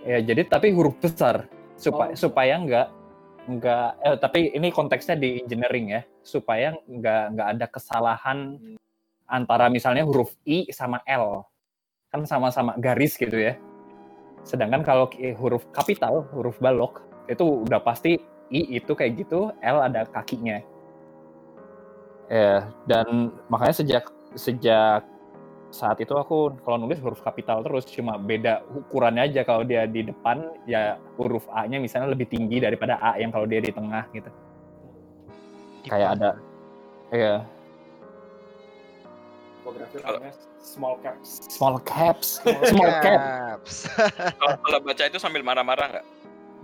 Ya jadi tapi huruf besar. Supaya Oh. supaya nggak nggak eh tapi ini konteksnya di engineering ya. Supaya nggak nggak ada kesalahan antara misalnya huruf i sama l. Kan sama-sama garis gitu ya. Sedangkan kalau huruf kapital huruf balok itu udah pasti i itu kayak gitu l ada kakinya. Ya dan makanya sejak sejak saat itu aku kalau nulis huruf kapital terus cuma beda ukurannya aja kalau dia di depan ya huruf A-nya misalnya lebih tinggi daripada A yang kalau dia di tengah gitu. Kayak ada ya Tipografi namanya small caps. small caps, small (laughs) cap. Caps. (laughs) Kalau kalau baca itu sambil marah-marah nggak?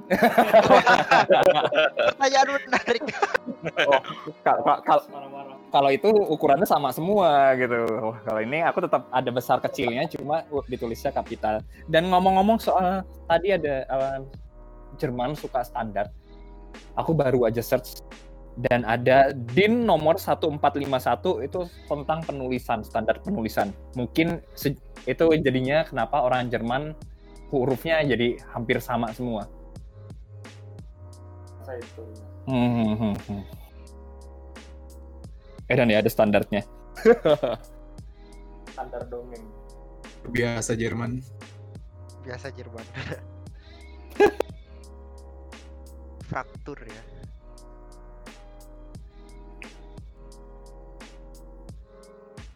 (laughs) Pertanyaan menarik. Oh, Kal- kal- kal- Marah-marah. Kalau itu ukurannya sama semua gitu. Wah, kalau ini aku tetap ada besar kecilnya cuma ditulisnya kapital. Dan ngomong-ngomong soal tadi ada uh, Jerman suka standar. Aku baru aja search dan ada DIN nomor 1451 itu tentang penulisan, standar penulisan. Mungkin itu jadinya kenapa orang Jerman hurufnya jadi hampir sama semua. Saya itu. Hmm, hmm, hmm, hmm. Eh dan ya ada standarnya. (laughs) Standar dongeng. Biasa Jerman. Biasa Jerman. (laughs) Faktur ya.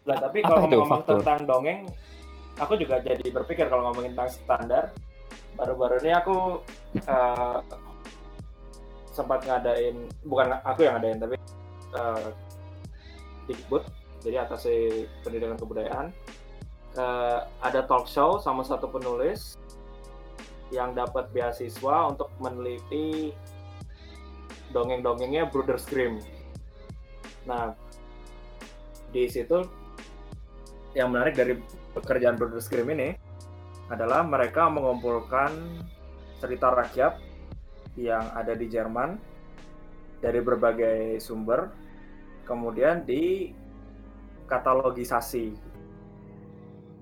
Lah tapi kalau ngomong faktur? tentang dongeng, aku juga jadi berpikir kalau ngomongin tentang standar. Baru-baru ini aku eh, sempat ngadain, bukan aku yang ngadain, tapi uh, Dikbud, jadi atas pendidikan kebudayaan. Eh, ada talk show sama satu penulis yang dapat beasiswa untuk meneliti dongeng-dongengnya Brothers Grimm. Nah, di situ yang menarik dari pekerjaan Brothers Grimm ini adalah mereka mengumpulkan cerita rakyat yang ada di Jerman dari berbagai sumber, kemudian di katalogisasi.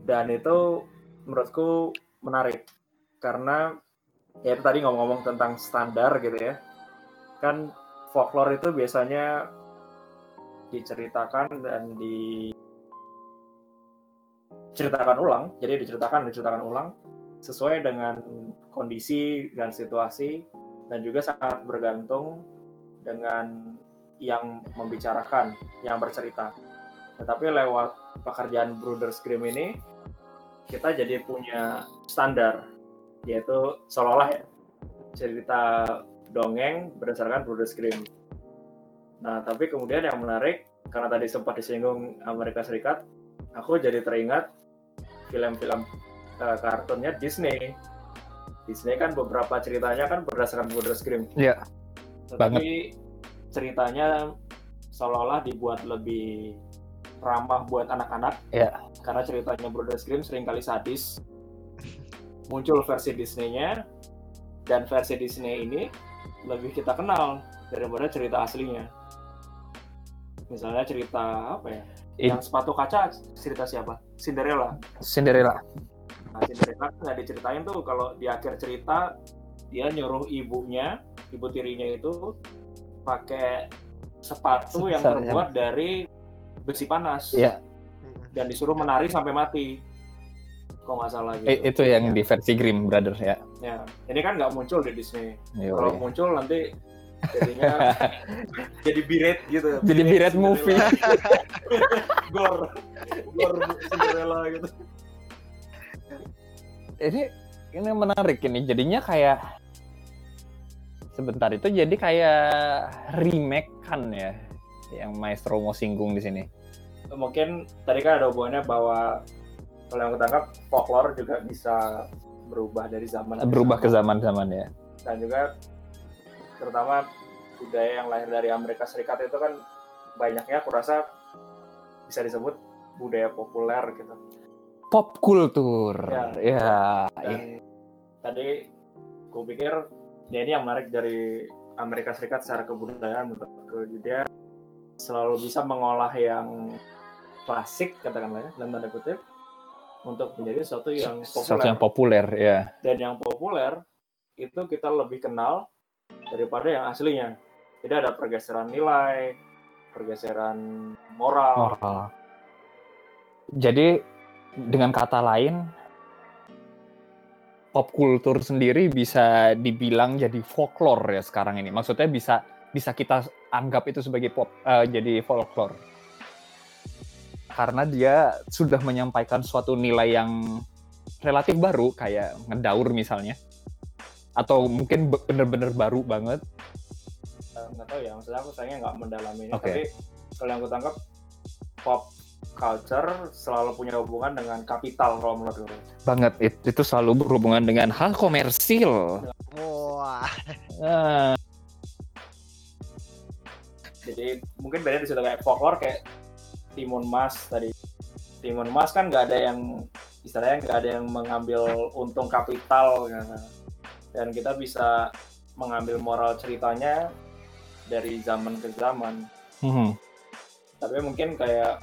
dan itu menurutku menarik karena ya tadi ngomong-ngomong tentang standar gitu ya kan folklore itu biasanya diceritakan dan diceritakan ulang jadi diceritakan diceritakan ulang sesuai dengan kondisi dan situasi dan juga sangat bergantung dengan yang membicarakan, yang bercerita. Tetapi lewat pekerjaan Brothers Grimm ini, kita jadi punya standar, yaitu seolah-olah ya, cerita dongeng berdasarkan Brothers Grimm. Nah, tapi kemudian yang menarik, karena tadi sempat disinggung Amerika Serikat, aku jadi teringat film-film uh, kartunnya Disney. Disney kan beberapa ceritanya kan berdasarkan Brothers Grimm. Iya. Tetapi ceritanya seolah-olah dibuat lebih ramah buat anak-anak. Iya. Karena ceritanya Brothers Grimm sering kali sadis. Muncul versi Disney-nya dan versi Disney ini lebih kita kenal daripada cerita aslinya. Misalnya cerita apa ya? In- Yang sepatu kaca cerita siapa? Cinderella. Cinderella. Nah, Cinderella nggak diceritain tuh kalau di akhir cerita dia nyuruh ibunya, ibu tirinya itu pakai sepatu yang Sebesar terbuat dari besi panas Iya. dan disuruh menari sampai mati. Kok nggak salah gitu. I- itu yang di versi Grimm Brothers ya. Ya, ini kan nggak muncul di Disney. Kalau muncul nanti jadinya (laughs) jadi biret gitu. Jadi biret movie. (laughs) Gor, gor Cinderella gitu. ini ini menarik ini jadinya kayak sebentar itu jadi kayak remake kan ya yang Maestro mau singgung di sini. Mungkin tadi kan ada hubungannya bahwa kalau yang ketangkap folklore juga bisa berubah dari zaman Berubah ke zaman-zaman ya. dan juga terutama budaya yang lahir dari Amerika Serikat itu kan banyaknya aku rasa bisa disebut budaya populer gitu. Pop kultur. Ya. Ya. Dan tadi gue pikir ya ini yang menarik dari Amerika Serikat secara kebudayaan menurutku dia selalu bisa mengolah yang klasik katakanlah ya dalam tanda kutip untuk menjadi sesuatu yang Sesuatu populer yang populer ya. dan yang populer itu kita lebih kenal daripada yang aslinya. Jadi ada pergeseran nilai, pergeseran moral. Moral. Jadi dengan kata lain pop kultur sendiri bisa dibilang jadi folklore ya sekarang ini. Maksudnya bisa bisa kita anggap itu sebagai pop eh, jadi folklore. Karena dia sudah menyampaikan suatu nilai yang relatif baru kayak ngedaur misalnya. Atau mungkin be- bener-bener baru banget. Eh, nggak tahu ya, maksudnya aku sayangnya nggak mendalami ini. Oke. Tapi kalau yang aku tangkap pop culture selalu punya hubungan dengan kapital kalau menurut gue. Banget It- itu selalu berhubungan dengan hal komersil. Wah, Nah, Jadi mungkin beda di situ kayak folklore kayak Timun Mas tadi. Timun Mas kan nggak ada yang istilahnya nggak ada yang mengambil untung kapital gitu. dan kita bisa mengambil moral ceritanya dari zaman ke zaman. hmm. Tapi mungkin kayak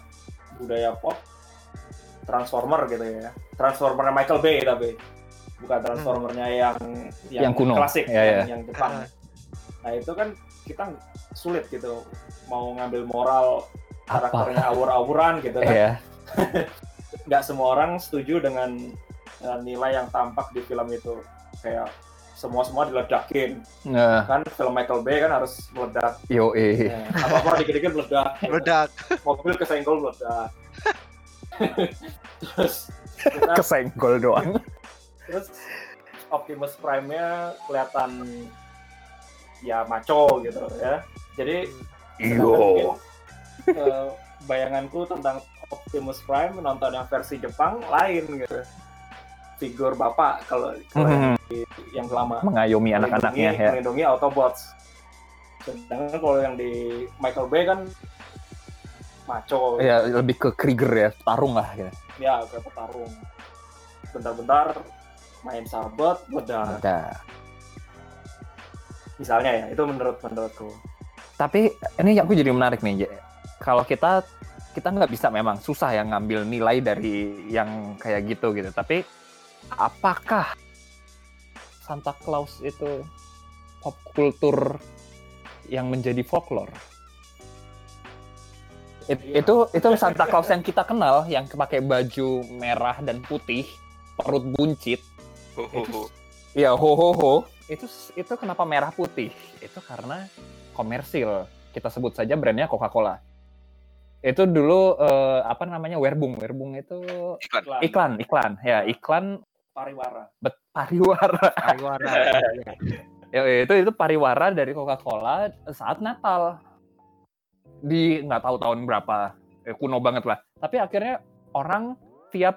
budaya pop Transformer gitu ya. Transformernya Michael Bay tapi bukan Transformernya yang Yang kuno. klasik Ya, yang, ya. yang Jepang. Nah itu kan kita sulit gitu mau ngambil moral Apa? karakternya awur-awuran gitu kan. Ya. (laughs) Nggak semua orang setuju dengan nilai yang tampak di film itu. Kayak semua-semua diledakin. Nah, Kan film Michael Bay kan harus meledak. yo Nah, apa-apa dikit-dikit meledak. meledak. Mobil kesenggol meledak. (laughs) Terus kita kesenggol doang. terus Optimus Prime-nya kelihatan ya maco gitu ya. Jadi sedangkan mungkin, eh, bayanganku tentang Optimus Prime nonton yang versi Jepang lain gitu. Figur bapak kalau yang, Mhm. yang lama Mengayomi anak-anaknya ya. melindungi Autobots. Sedangkan kalau yang di Michael Bay kan maco. Ya lebih ke Krieger ya, tarung lah gitu. ya kayak petarung bentar-bentar main sahabat Ada. misalnya ya itu menurut menurutku Tapi ini aku jadi menarik nih. Kalau kita kita nggak bisa memang susah yang ngambil nilai dari yang kayak gitu gitu. Tapi apakah Santa Claus itu pop kultur yang menjadi folklore? It- Iya. itu itu Santa Claus yang kita kenal yang pakai baju merah dan putih, perut buncit, Ho, ho, ho. ya ho ho ho. Itu itu kenapa merah putih? Itu karena komersil. Kita sebut saja brandnya Coca-Cola. Itu dulu eh, apa namanya Werbung. Werbung itu Iklan. iklan, iklan. Ya, iklan pariwara. bet pariwara. (laughs) Pariwara. (laughs) Ya, itu itu pariwara dari Coca-Cola saat Natal. Di nggak tahu tahun berapa. Eh, kuno banget lah. Tapi akhirnya orang tiap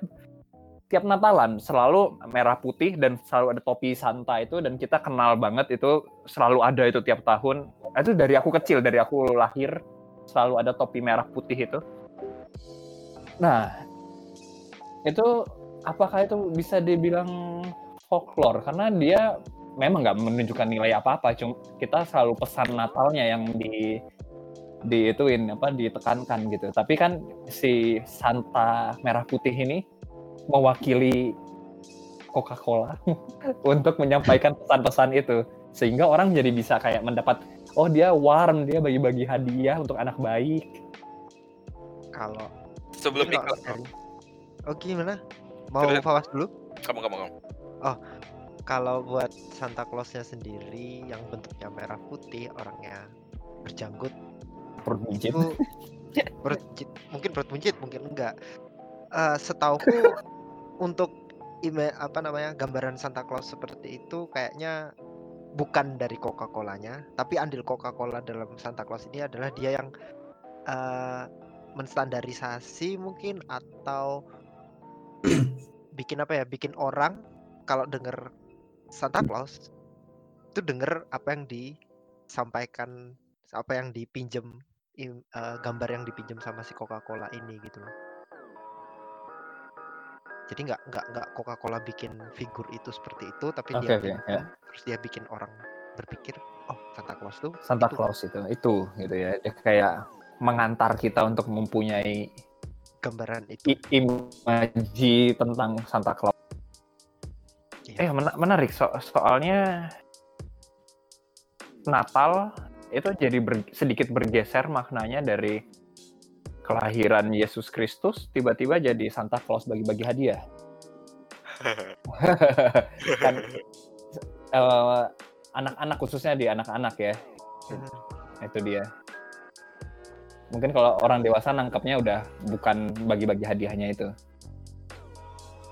tiap Natalan selalu merah putih dan selalu ada topi Santa itu dan kita kenal banget itu selalu ada itu tiap tahun. Itu dari aku kecil, dari aku lahir selalu ada topi merah putih itu. Nah, itu apakah itu bisa dibilang folklore? Karena dia memang nggak menunjukkan nilai apa-apa cuma kita selalu pesan Natalnya yang di di ituin apa ditekankan gitu. Tapi kan si Santa merah putih ini mewakili Coca-Cola (laughs) untuk menyampaikan pesan-pesan itu. Sehingga orang jadi bisa kayak mendapat oh dia warm dia bagi-bagi hadiah untuk anak baik. Kalau Sebelum kalau Oh gimana? Mau Terus- Fawas dulu? Kamu kamu kamu. Kalau buat Santa Claus-nya sendiri yang bentuknya merah putih, orangnya berjanggut, perut buncit. itu (laughs) perut buncit. mungkin perut buncit, mungkin enggak. Eh setauku (laughs) untuk ime apa namanya gambaran Santa Claus seperti itu kayaknya bukan dari Coca-Colanya, tapi andil Coca-Cola dalam Santa Claus ini adalah dia yang eh menstandarisasi mungkin atau (clears throat) bikin apa ya? Bikin orang kalau denger Santa Claus itu denger apa yang disampaikan apa yang dipinjem im- eh, gambar yang dipinjem sama si Coca-Cola ini gitu loh. Jadi nggak nggak nggak Coca-Cola bikin figur itu seperti itu tapi Oke, dia pinjem, ya. terus dia bikin orang berpikir oh Santa Claus tuh Santa itu. Claus itu itu gitu ya. Dia kayak mengantar kita untuk mempunyai gambaran itu i- imaji tentang Santa Claus. Iya. Eh mena- menarik so- soalnya Natal itu jadi ber- sedikit bergeser maknanya dari kelahiran Yesus Kristus tiba-tiba jadi Santa Claus bagi-bagi hadiah. (laughs) kan eh, anak-anak khususnya di anak-anak ya Mhm. itu dia. Mungkin kalau orang dewasa nangkapnya udah bukan bagi-bagi hadiahnya itu.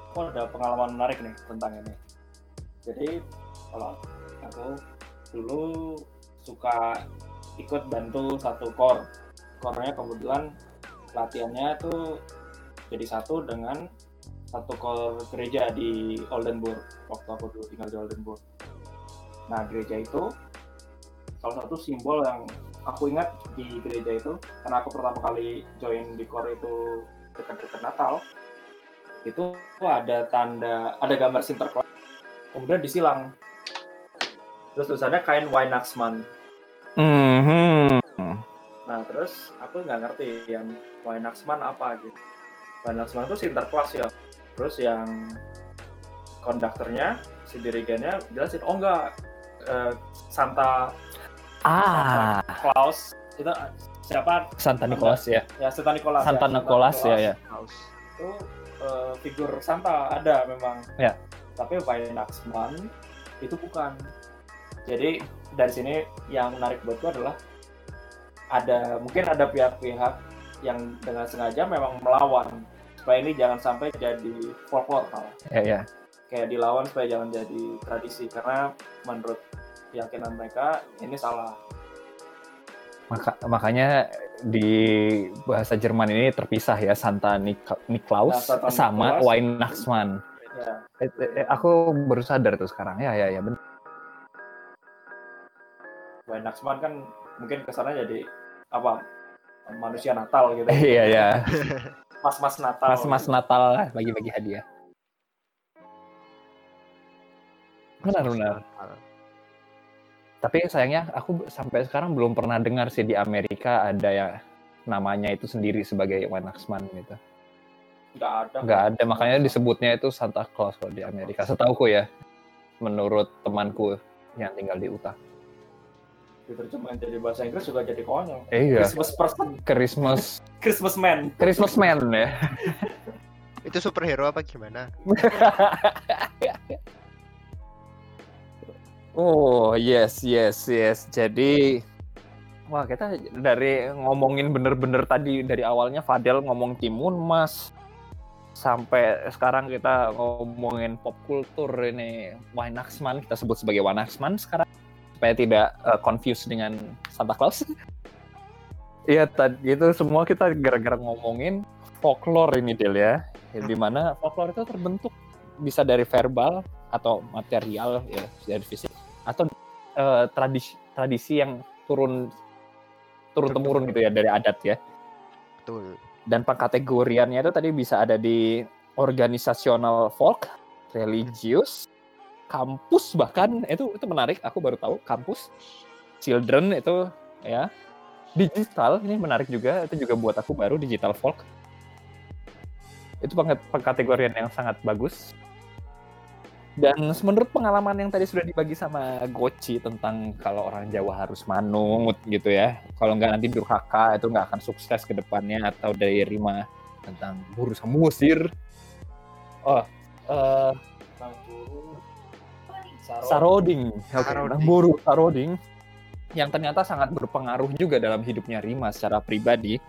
Aku ada pengalaman menarik nih tentang ini. Jadi kalau aku dulu suka ikut bantu satu kor. Kornya kebetulan latihannya tuh jadi satu dengan satu kor gereja di Oldenburg waktu aku dulu tinggal di Oldenburg. Nah gereja itu salah satu simbol yang aku ingat di gereja itu karena aku pertama kali join di kor itu dekat-dekat Natal itu ada tanda ada gambar Sinterklas kemudian disilang. Terus tulisannya kain Weihnachtsmann. Mhm. nah terus aku nggak ngerti yang Weihnachtsmann apa gitu. Weihnachtsmann itu Sinterklas ya. Terus yang konduktornya si dirigennya jelasin oh enggak eh, Santa. Ah, Claus itu siapa Santa Nicholas ya. ya Santa Nicholas Santa ya, Nicholas ya ya. Itu eh, figur Santa ada memang. Ya. Tapi Weihnachtsmann itu bukan. Jadi dari sini yang menarik buatku adalah ada mungkin ada pihak-pihak yang dengan sengaja memang melawan supaya ini jangan sampai jadi folklore malah. Ya ya. kayak dilawan supaya jangan jadi tradisi karena menurut keyakinan mereka ini salah. Maka, makanya di bahasa Jerman ini terpisah ya Santa Nik- Niklaus Nah, Santa sama Niklaus. Weihnachtsmann. Ya, Eh, eh, aku baru sadar tuh sekarang. Ya ya ya benar. Weihnachtsmann kan mungkin kesannya jadi apa manusia Natal gitu. (laughs) Iya ya. (laughs) Mas-mas Natal. Mas-mas Natal lah bagi-bagi hadiah. Benar benar. Tapi sayangnya aku sampai sekarang belum pernah dengar sih di Amerika ada ya namanya itu sendiri sebagai Wanaxman gitu. Nggak ada. Nggak ada, makanya disebutnya itu Santa Claus kalau di Amerika. Setauku ya, menurut temanku yang tinggal di Utah. Diterjemahin jadi bahasa Inggris juga jadi konyol. Iya, Christmas person, Christmas, (laughs) Christmas man. Christmas man ya. Itu superhero apa gimana? (laughs) Oh yes yes yes. Jadi wah kita dari ngomongin bener-bener tadi dari awalnya Fadel ngomong Timun Mas sampai sekarang kita ngomongin pop kultur ini Wanaxman kita sebut sebagai Wanaxman sekarang supaya tidak uh, confused dengan Santa Claus. (laughs) Iya tadi itu semua kita gara-gara ngomongin folklore ini Del ya. ya di mana folklore itu terbentuk bisa dari verbal atau material ya dari fisik atau eh, tradisi tradisi yang turun turun temurun gitu ya dari adat ya. Betul. dan pengkategoriannya itu tadi bisa ada di organisasional folk religius kampus bahkan. Itu itu menarik aku baru tahu kampus. Children itu ya. Digital ini menarik juga itu juga buat aku baru digital folk. Itu peng- pengkategorian yang sangat bagus dan menurut pengalaman yang tadi sudah dibagi sama Goci tentang kalau orang Jawa harus manut gitu ya kalau nggak nanti durhaka itu nggak akan sukses ke depannya atau dari Rima tentang buru samusir oh eh Saroding, Oke, Saroding. buru Saroding yang ternyata sangat berpengaruh juga dalam hidupnya Rima secara pribadi.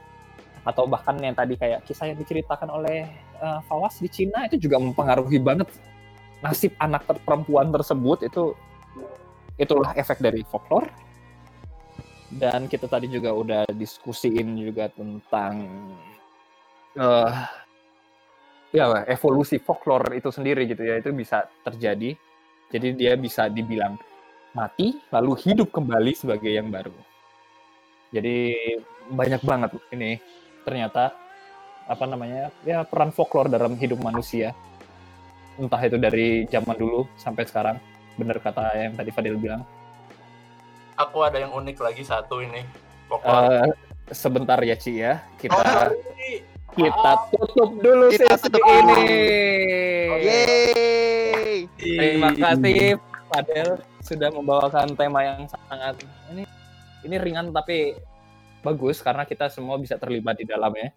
Atau bahkan yang tadi kayak kisah yang diceritakan oleh eh, Fawas di Cina itu juga mempengaruhi banget nasib anak ter- perempuan tersebut itu itulah efek dari folklore. Dan kita tadi juga udah diskusiin juga tentang eh ya evolusi folklore itu sendiri gitu ya. Itu bisa terjadi. Jadi dia bisa dibilang mati lalu hidup kembali sebagai yang baru. Jadi banyak banget ini. Ternyata apa namanya ya peran folklore dalam hidup manusia entah itu dari zaman dulu sampai sekarang. Bener kata yang tadi Fadil bilang. Aku ada yang unik lagi satu ini. Pokoknya Eh, sebentar ya Ci ya. Oh, kita ini. kita tutup dulu Kita sesi tutup ini. Yeay! terima kasih Fadil sudah membawakan tema yang sangat ini ini ringan tapi bagus karena kita semua bisa terlibat di dalamnya